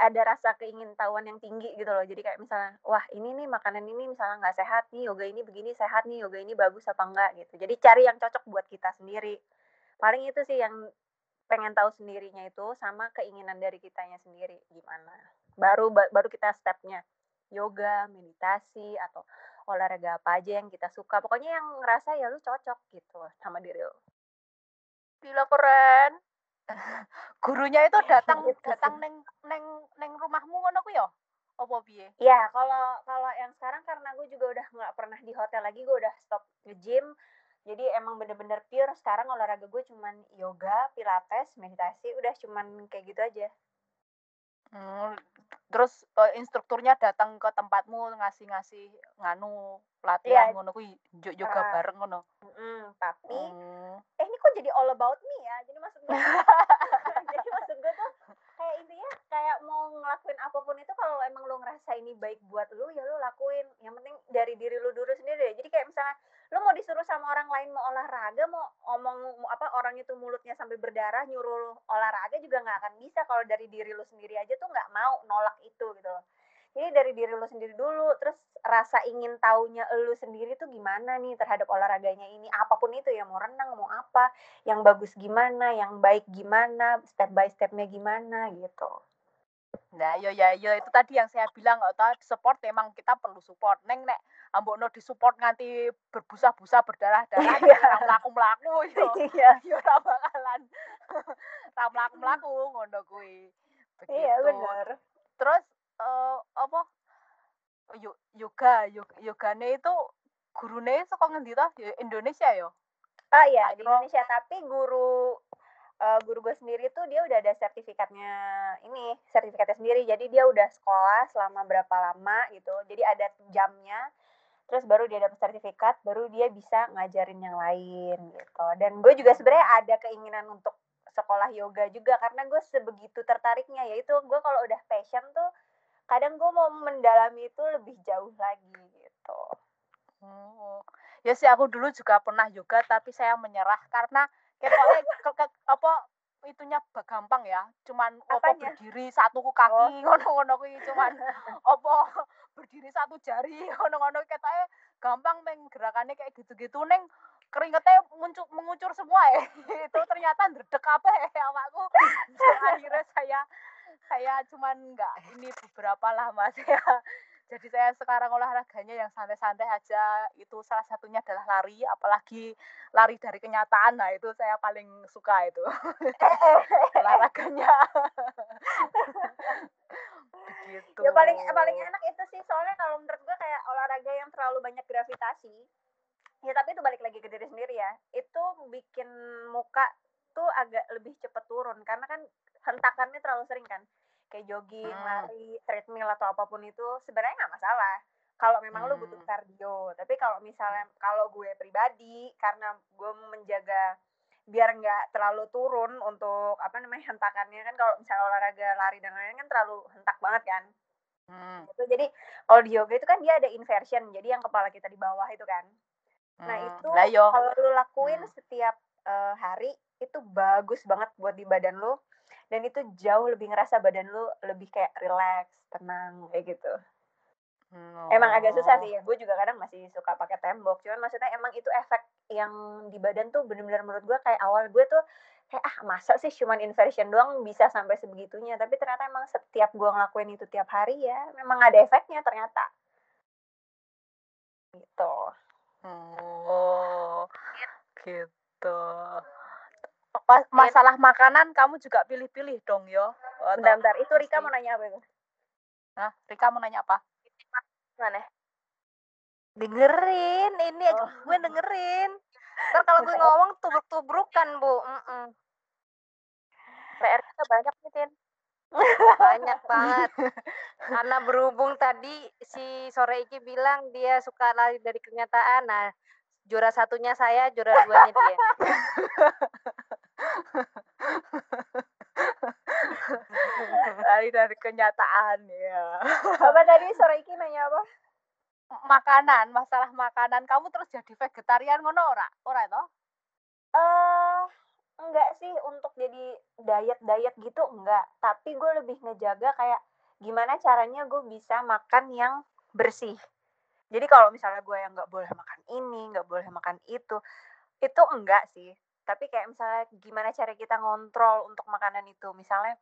[SPEAKER 4] ada rasa keingintahuan yang tinggi gitu loh. Jadi kayak misalnya wah ini nih makanan ini misalnya nggak sehat nih yoga ini begini sehat nih yoga ini bagus apa enggak? Gitu. Jadi cari yang cocok buat kita sendiri. Paling itu sih yang pengen tahu sendirinya itu sama keinginan dari kitanya sendiri gimana. Baru ba- baru kita stepnya. Yoga meditasi atau olahraga apa aja yang kita suka pokoknya yang ngerasa ya lu cocok gitu sama diri lu
[SPEAKER 5] Bila keren
[SPEAKER 2] gurunya itu datang
[SPEAKER 4] Gitu
[SPEAKER 2] datang neng neng neng rumahmu ngono ku ya apa piye
[SPEAKER 4] Ya, kalau kalau yang sekarang karena gue juga udah nggak pernah di hotel lagi, gue udah stop nge-gym. Jadi emang bener-bener pure. Sekarang olahraga gue cuman yoga, pilates, meditasi, udah cuman kayak gitu aja.
[SPEAKER 2] Hmm, terus eh, instrukturnya datang ke tempatmu ngasih-ngasih nganu pelatihan
[SPEAKER 4] Iya.
[SPEAKER 2] ngono kuwi yoga
[SPEAKER 4] Ah.
[SPEAKER 2] bareng ngono.
[SPEAKER 4] Mm, tapi,
[SPEAKER 2] Hmm.
[SPEAKER 4] eh ini kok jadi all about me ya? Jadi maksud gue, jadi maksud gue tuh kayak intinya kayak mau ngelakuin apa pun itu kalau emang lu ngerasa ini baik buat lu ya lu lakuin. Yang penting dari diri lu dulu sendiri deh. Jadi kayak misalnya lu mau disuruh sama orang lain mau olahraga mau ngomong apa orang itu mulutnya sampai berdarah nyuruh olahraga juga nggak akan bisa. Kalau dari diri lu sendiri aja tuh nggak mau nolak itu gitu loh. Jadi dari diri lu sendiri dulu terus rasa ingin taunya lu sendiri tuh gimana nih terhadap olahraganya ini? Apa pun itu ya mau renang mau apa yang bagus gimana yang baik gimana step by stepnya gimana gitu
[SPEAKER 2] Nah, yo ya yo itu tadi yang saya bilang oh, support memang kita perlu support. Neng nek ambokno disupport nganti berbusa-busa berdarah-darah ya mlaku-mlaku yo.
[SPEAKER 4] iya
[SPEAKER 2] Yo ora bakalan ora mlaku-mlaku ngono kuwi.
[SPEAKER 4] iya benar
[SPEAKER 2] Terus eh, apa? Yo, yoga, yo- yogane itu gurune saka ngendi? Ya, Indonesia yo.
[SPEAKER 4] ah iya di Indonesia tapi guru eh, guru gue sendiri tuh dia udah ada sertifikatnya ini sertifikatnya sendiri. Jadi dia udah sekolah selama berapa lama gitu. Jadi ada jamnya terus baru dia dapat sertifikat baru dia bisa ngajarin yang lain gitu. Dan gue juga sebenarnya ada keinginan untuk sekolah yoga juga karena gue sebegitu tertariknya. Yaitu gue kalau udah passion tuh kadang gue mau mendalami itu lebih jauh lagi gitu.
[SPEAKER 2] Oh. Ya sih aku dulu juga pernah yoga tapi saya menyerah. Karena ketoknya ke, ke, apa itunya gampang ya. Cuman apa
[SPEAKER 4] Apanya?
[SPEAKER 2] berdiri satu kaki ngono-ngono kuwi cuman apa berdiri satu jari ngono-ngono ketoknya gampang meng gerakannya kayak gitu-gitu neng keringetnya muncul mengucur semua ya. itu ternyata ndredeg apa ya awakku. Akhirnya saya saya cuman nggak ini beberapa lama saya jadi saya sekarang olahraganya yang santai-santai aja. Itu salah satunya adalah lari apalagi lari dari kenyataan. Nah itu saya paling suka itu. Olahraganya. Begitu.
[SPEAKER 4] Ya paling paling enak itu sih. Soalnya kalau menurut gue kayak olahraga yang terlalu banyak gravitasi ya tapi itu balik lagi ke diri sendiri ya. Itu bikin muka tuh agak lebih cepet turun. Karena kan hentakannya terlalu sering kan kayak jogging
[SPEAKER 2] Hmm.
[SPEAKER 4] lari treadmill atau apa pun itu sebenarnya nggak masalah kalau memang lu butuh
[SPEAKER 2] Hmm.
[SPEAKER 4] kardio tapi kalau misalnya kalau gue pribadi karena gue menjaga biar nggak terlalu turun untuk apa namanya hentakannya kan kalau misalnya olahraga lari dan lain-lain kan terlalu hentak banget kan
[SPEAKER 2] Hmm,
[SPEAKER 4] itu jadi kalau di yoga itu kan dia ada inversion jadi yang kepala kita di bawah itu kan nah
[SPEAKER 2] hmm.
[SPEAKER 4] itu
[SPEAKER 2] Lah yo.
[SPEAKER 4] kalau lu lakuin
[SPEAKER 2] Hmm.
[SPEAKER 4] setiap eh, hari itu bagus banget buat di badan lu dan itu jauh lebih ngerasa badan lu lebih kayak relax tenang kayak gitu.
[SPEAKER 2] Hmm,
[SPEAKER 4] emang agak susah
[SPEAKER 2] oh.
[SPEAKER 4] sih ya gue juga kadang masih suka pakai tembok. Cuman maksudnya emang itu efek yang di badan tuh bener-bener menurut gue kayak awal gue tuh kayak ah masa sih cuman inversion doang bisa sampai sebegitunya? Tapi ternyata emang setiap gue ngelakuin itu tiap hari ya memang ada efeknya ternyata. Gitu.
[SPEAKER 2] Oh, gitu. Ma- Masalah makanan kamu juga pilih-pilih dong yo.
[SPEAKER 4] Bentar-bentar itu Rika mau nanya apa itu
[SPEAKER 2] Hah? Rika mau nanya apa?
[SPEAKER 5] Gimana?
[SPEAKER 3] dengerin ini aja
[SPEAKER 4] Oh.
[SPEAKER 3] gue dengerin ntar kalau gue ngomong tubruk-tubrukan bu Mm-mm.
[SPEAKER 5] PR kita banyak nih, Tin.
[SPEAKER 3] banyak banget karena berhubung tadi si sore iki bilang dia suka lari dari kenyataan nah juara satunya saya juara duanya dia
[SPEAKER 2] Dari dari kenyataan ya.
[SPEAKER 4] apa tadi sore iki nanya apa
[SPEAKER 2] Makanan, masalah makanan. Kamu terus jadi vegetarian ngono ora? Ora toh?
[SPEAKER 4] eh enggak sih untuk jadi diet diet gitu enggak tapi gue lebih ngejaga kayak gimana caranya gue bisa makan yang bersih jadi kalau misalnya gue yang nggak boleh makan ini nggak boleh makan itu itu enggak sih tapi kayak misalnya gimana cara kita ngontrol untuk makanan itu? Misalnya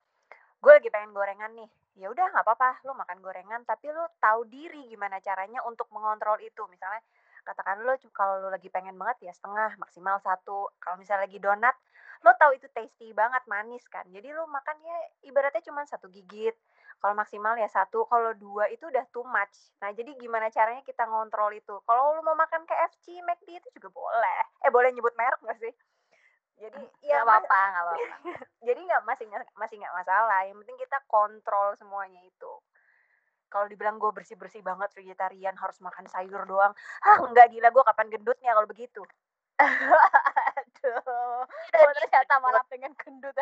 [SPEAKER 4] gue lagi pengen gorengan nih. Ya udah nggak apa-apa lu makan gorengan tapi lu tahu diri gimana caranya untuk mengontrol itu. Misalnya katakan lo kalau lo lagi pengen banget ya setengah maksimal satu. Kalau misalnya lagi donat lo tahu itu tasty banget manis kan? Jadi lo makan ya ibaratnya cuma satu gigit. Kalau maksimal ya satu. Kalau dua itu udah too much. Nah jadi gimana caranya kita ngontrol itu? Kalau lo mau makan KFC McD itu juga boleh. Eh boleh nyebut merek nggak sih jadi ya
[SPEAKER 3] nggak apa-apa nggak apa-apa
[SPEAKER 4] jadi nggak masih masih nggak masalah yang penting kita kontrol semuanya itu kalau dibilang gue bersih bersih banget vegetarian harus makan sayur doang ah nggak gila gue kapan gendutnya kalau begitu
[SPEAKER 2] Aduh. Oh, ternyata malah pengen gendut.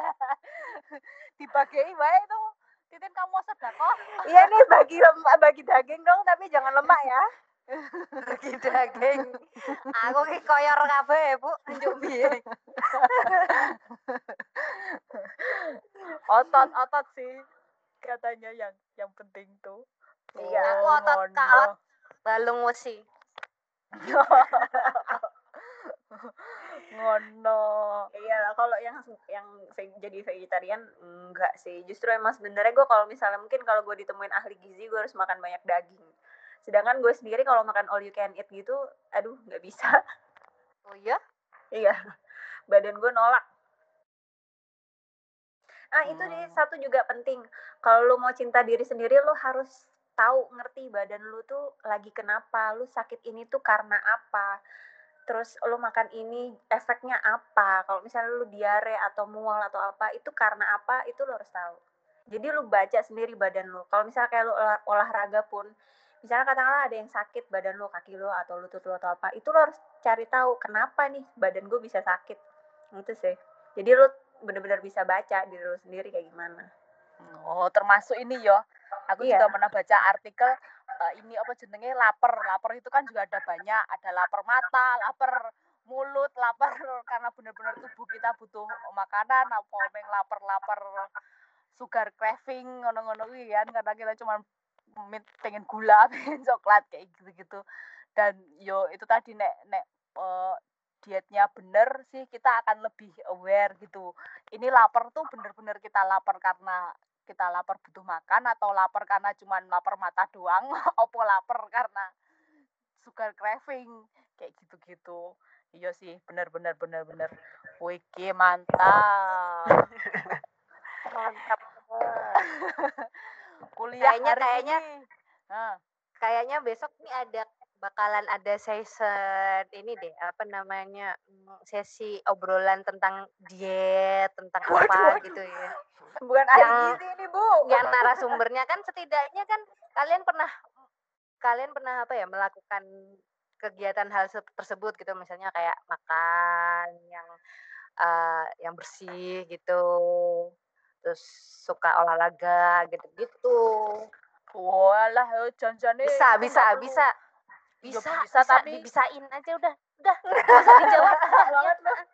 [SPEAKER 2] Dibagi wae itu. Titin kamu sedekah?
[SPEAKER 4] iya nih bagi lemak bagi daging dong tapi jangan lemak ya
[SPEAKER 3] bagi daging aku ki koyor kabeh bu. Njuk piye?
[SPEAKER 2] Otot-otot sih katanya yang yang penting tuh.
[SPEAKER 4] Iya,
[SPEAKER 3] aku
[SPEAKER 2] Oh,
[SPEAKER 3] otot kalat balung wesi.
[SPEAKER 2] Ngono.
[SPEAKER 4] iya lah kalau yang yang jadi vegetarian enggak sih. Justru emang sebenarnya gue kalau misalnya mungkin kalau gue ditemuin ahli gizi gue harus makan banyak daging sedangkan gue sendiri kalau makan all you can eat gitu aduh nggak bisa
[SPEAKER 3] oh iya
[SPEAKER 4] Iya, badan gue nolak. Nah itu deh
[SPEAKER 2] Hmm.
[SPEAKER 4] satu juga penting. Kalau lu mau cinta diri sendiri, lu harus tahu ngerti badan lu tuh lagi kenapa, lu sakit ini tuh karena apa. Terus lu makan ini efeknya apa? Kalau misalnya lu diare atau mual atau apa, itu karena apa? Itu lu harus tahu. Jadi lu baca sendiri badan lu. Kalau misalnya kayak lu olah- olahraga pun, misalnya katakanlah ada yang sakit badan lu, kaki lu atau lutut lu atau apa, itu lu harus cari tahu kenapa nih badan gue bisa sakit. Itu sih. Jadi lu bener-bener bisa baca diri lu sendiri kayak gimana.
[SPEAKER 2] Oh, termasuk ini yo. Aku
[SPEAKER 4] Iya.
[SPEAKER 2] juga pernah baca artikel eh, ini apa jenenge lapar. Lapar itu kan juga ada banyak, ada lapar mata, lapar mulut, lapar karena benar-benar tubuh kita butuh makanan, apa meng lapar-lapar sugar craving ngono-ngono kuwi kan karena kita cuma pengen gula, pengen coklat kayak gitu-gitu. Dan yo itu tadi nek nek eh, dietnya bener sih kita akan lebih aware gitu. Ini lapar tuh bener-bener kita lapar karena kita lapar butuh makan atau lapar karena cuman lapar mata doang, opo lapar karena sugar craving kayak gitu-gitu. Iya sih, bener bener bener bener. Wiki mantap.
[SPEAKER 5] Mantap.
[SPEAKER 2] Kuliah
[SPEAKER 3] Kayaknya-
[SPEAKER 2] hari
[SPEAKER 3] kayaknya-
[SPEAKER 2] ini. Nah,
[SPEAKER 3] Kayaknya besok nih ada bakalan ada session ini deh apa namanya mm, sesi obrolan tentang diet tentang apa gitu ya.
[SPEAKER 4] Bukan
[SPEAKER 3] Yang-
[SPEAKER 4] gizi ini, Bu.
[SPEAKER 3] yang narasumbernya kan setidaknya kan kalian pernah kalian pernah apa ya melakukan kegiatan hal se- tersebut gitu misalnya kayak makan yang eh, yang bersih gitu terus suka olahraga gitu-gitu.
[SPEAKER 2] Walah eh, janjane
[SPEAKER 3] bisa bisa
[SPEAKER 2] perlu-
[SPEAKER 3] bisa.
[SPEAKER 2] Ya,
[SPEAKER 3] bisa
[SPEAKER 2] bisa,
[SPEAKER 3] bisa
[SPEAKER 2] tapi-
[SPEAKER 3] dibisain aja udah udah. Nggak usah dijawab banget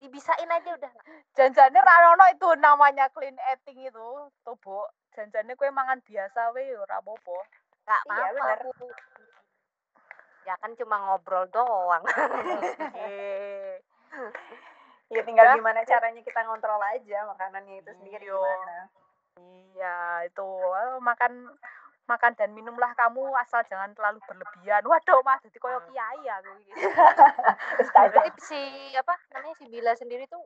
[SPEAKER 3] dibisain aja udah.
[SPEAKER 2] Janjane ranono itu namanya clean eating itu tuh bu janjane kue mangan biasa we ora apa-apa.
[SPEAKER 3] Nggak
[SPEAKER 4] Iya,
[SPEAKER 3] aku ya kan cuma ngobrol doang.
[SPEAKER 2] Eh,
[SPEAKER 4] Ya tinggal
[SPEAKER 2] Ya.
[SPEAKER 4] gimana caranya kita ngontrol aja makanannya itu sendiri
[SPEAKER 2] Iya.
[SPEAKER 4] gimana.
[SPEAKER 2] iya itu Eh, makan makan dan minumlah kamu asal jangan terlalu berlebihan waduh mah jadi koyo
[SPEAKER 3] Hmm.
[SPEAKER 2] kiai aku iki.
[SPEAKER 4] Ustazah.
[SPEAKER 3] berarti si apa namanya si Bila sendiri tuh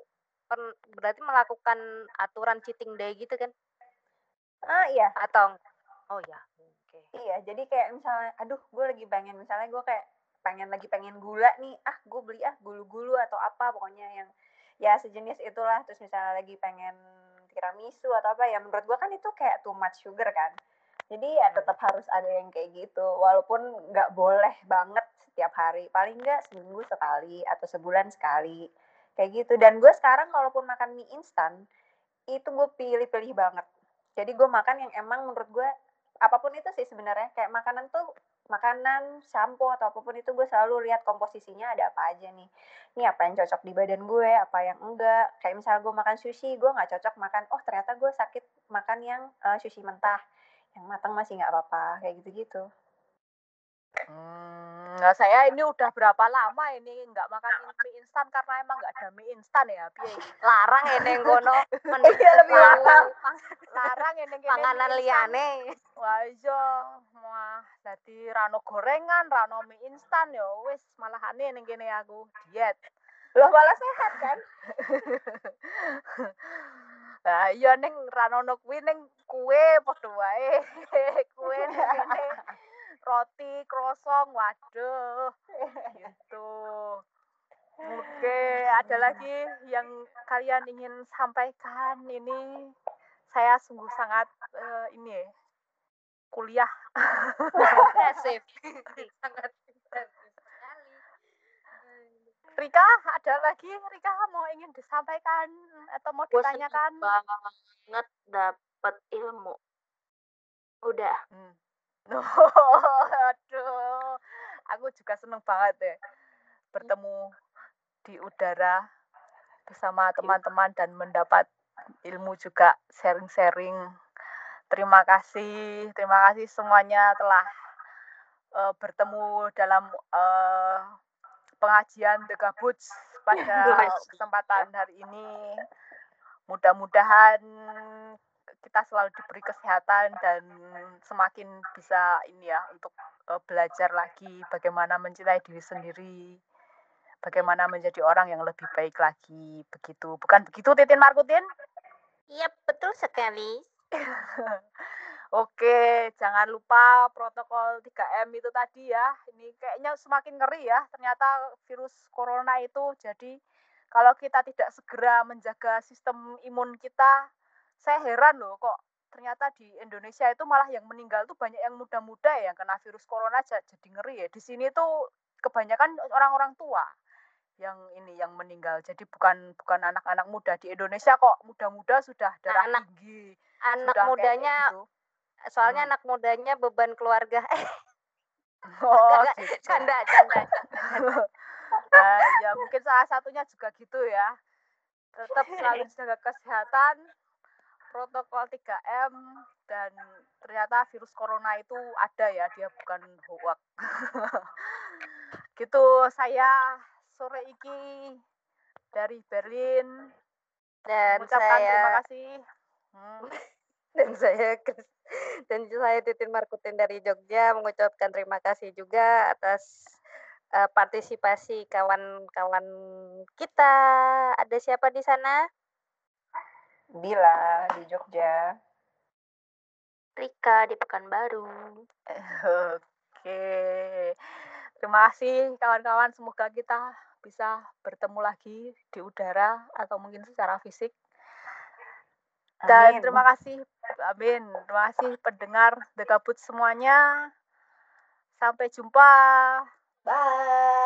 [SPEAKER 3] pen- berarti melakukan aturan cheating day gitu kan
[SPEAKER 4] Ah iya,
[SPEAKER 3] atau oh ya oke
[SPEAKER 4] iya. Jadi kayak misalnya, aduh, gue lagi pengen misalnya gue kayak pengen lagi pengen gula nih, ah gue beli ah gulu-gulu atau apa pokoknya yang ya sejenis itulah. Terus misalnya lagi pengen tiramisu atau apa ya, menurut gue kan itu kayak too much sugar kan. Jadi ya tetap harus ada yang kayak gitu, walaupun nggak boleh banget setiap hari, paling nggak seminggu sekali atau sebulan sekali kayak gitu. Dan gue sekarang kalaupun makan mie instan itu gue pilih-pilih banget. Jadi gue makan yang emang menurut gue apa pun itu sih sebenarnya kayak makanan tuh makanan, shampoo atau apa pun itu gue selalu lihat komposisinya ada apa aja nih. Ini apa yang cocok di badan gue, apa yang enggak. Kayak misalnya gue makan sushi, gue nggak cocok makan. Oh ternyata gue sakit makan yang eh, sushi mentah, yang matang masih nggak apa-apa kayak gitu-gitu.
[SPEAKER 2] Hmm, nah saya ini udah berapa lama ini nggak makan mie instan karena emang nggak ada mie instan ya iki?
[SPEAKER 3] larang neng kono
[SPEAKER 4] Iya lebih
[SPEAKER 3] larang.
[SPEAKER 2] larang. Ini
[SPEAKER 3] panganan liane
[SPEAKER 2] wah iya. Wah dadi rano gorengan rano mie instan. Ya wis malahane ning kene aku. Diet.
[SPEAKER 4] Loh malah sehat kan?
[SPEAKER 2] Lah iya ning ranono kuwi ning kue padha wae. kue ning kene roti, krosong, waduh. Gitu. Oke, ada lagi yang kalian ingin sampaikan ini saya sungguh sangat eh, ini ya, kuliah
[SPEAKER 3] sangat
[SPEAKER 2] Rika ada lagi Rika mau ingin disampaikan atau mau
[SPEAKER 5] Gue
[SPEAKER 2] ditanyakan
[SPEAKER 5] banget dapet ilmu. Udah.
[SPEAKER 2] Hmm. Aduh, aku juga seneng banget deh bertemu di udara bersama teman-teman dan mendapat ilmu juga sharing-sharing. Terima kasih, terima kasih semuanya telah eh, bertemu dalam eh, pengajian The Gabuts pada kesempatan hari ini. Mudah-mudahan kita selalu diberi kesehatan dan semakin bisa ini ya untuk eh, belajar lagi bagaimana mencintai diri sendiri, bagaimana menjadi orang yang lebih baik lagi. Begitu, bukan begitu Titin Markutin?
[SPEAKER 3] iya betul sekali
[SPEAKER 2] Oke, jangan lupa protokol 3M itu tadi ya. Ini kayaknya semakin ngeri ya. Ternyata virus corona itu jadi kalau kita tidak segera menjaga sistem imun kita, saya heran loh kok ternyata di Indonesia itu malah yang meninggal tuh banyak yang muda-muda ya yang kena virus corona ja- jadi ngeri ya. Di sini tuh kebanyakan orang-orang tua yang ini yang meninggal. Jadi bukan bukan anak-anak muda di Indonesia kok muda-muda sudah darah
[SPEAKER 3] Anak-
[SPEAKER 2] tinggi.
[SPEAKER 3] anak
[SPEAKER 2] sudah
[SPEAKER 3] mudanya
[SPEAKER 2] gitu.
[SPEAKER 3] soalnya
[SPEAKER 2] Hmm.
[SPEAKER 3] anak mudanya beban keluarga.
[SPEAKER 2] Oh, gitu.
[SPEAKER 3] canda, canda.
[SPEAKER 2] Nah, ya mungkin salah satunya juga gitu ya. Tetap selalu jaga kesehatan, protokol 3M dan ternyata virus corona itu ada ya, dia bukan hoax. gitu saya sore iki dari Berlin
[SPEAKER 3] Dan
[SPEAKER 2] mengucapkan terima
[SPEAKER 3] saya
[SPEAKER 2] kasih. Hmm.
[SPEAKER 3] dan saya dan saya Titin Markutin dari Jogja mengucapkan terima kasih juga atas eh, partisipasi kawan-kawan kita. Ada siapa di sana?
[SPEAKER 4] Bila di Jogja.
[SPEAKER 5] Rika di Pekanbaru.
[SPEAKER 2] Oke. Terima kasih kawan-kawan. Semoga kita bisa bertemu lagi di udara atau mungkin secara fisik. Dan
[SPEAKER 4] Amin.
[SPEAKER 2] terima kasih, amin. Terima kasih pendengar The Kabut semuanya. Sampai jumpa.
[SPEAKER 4] Bye.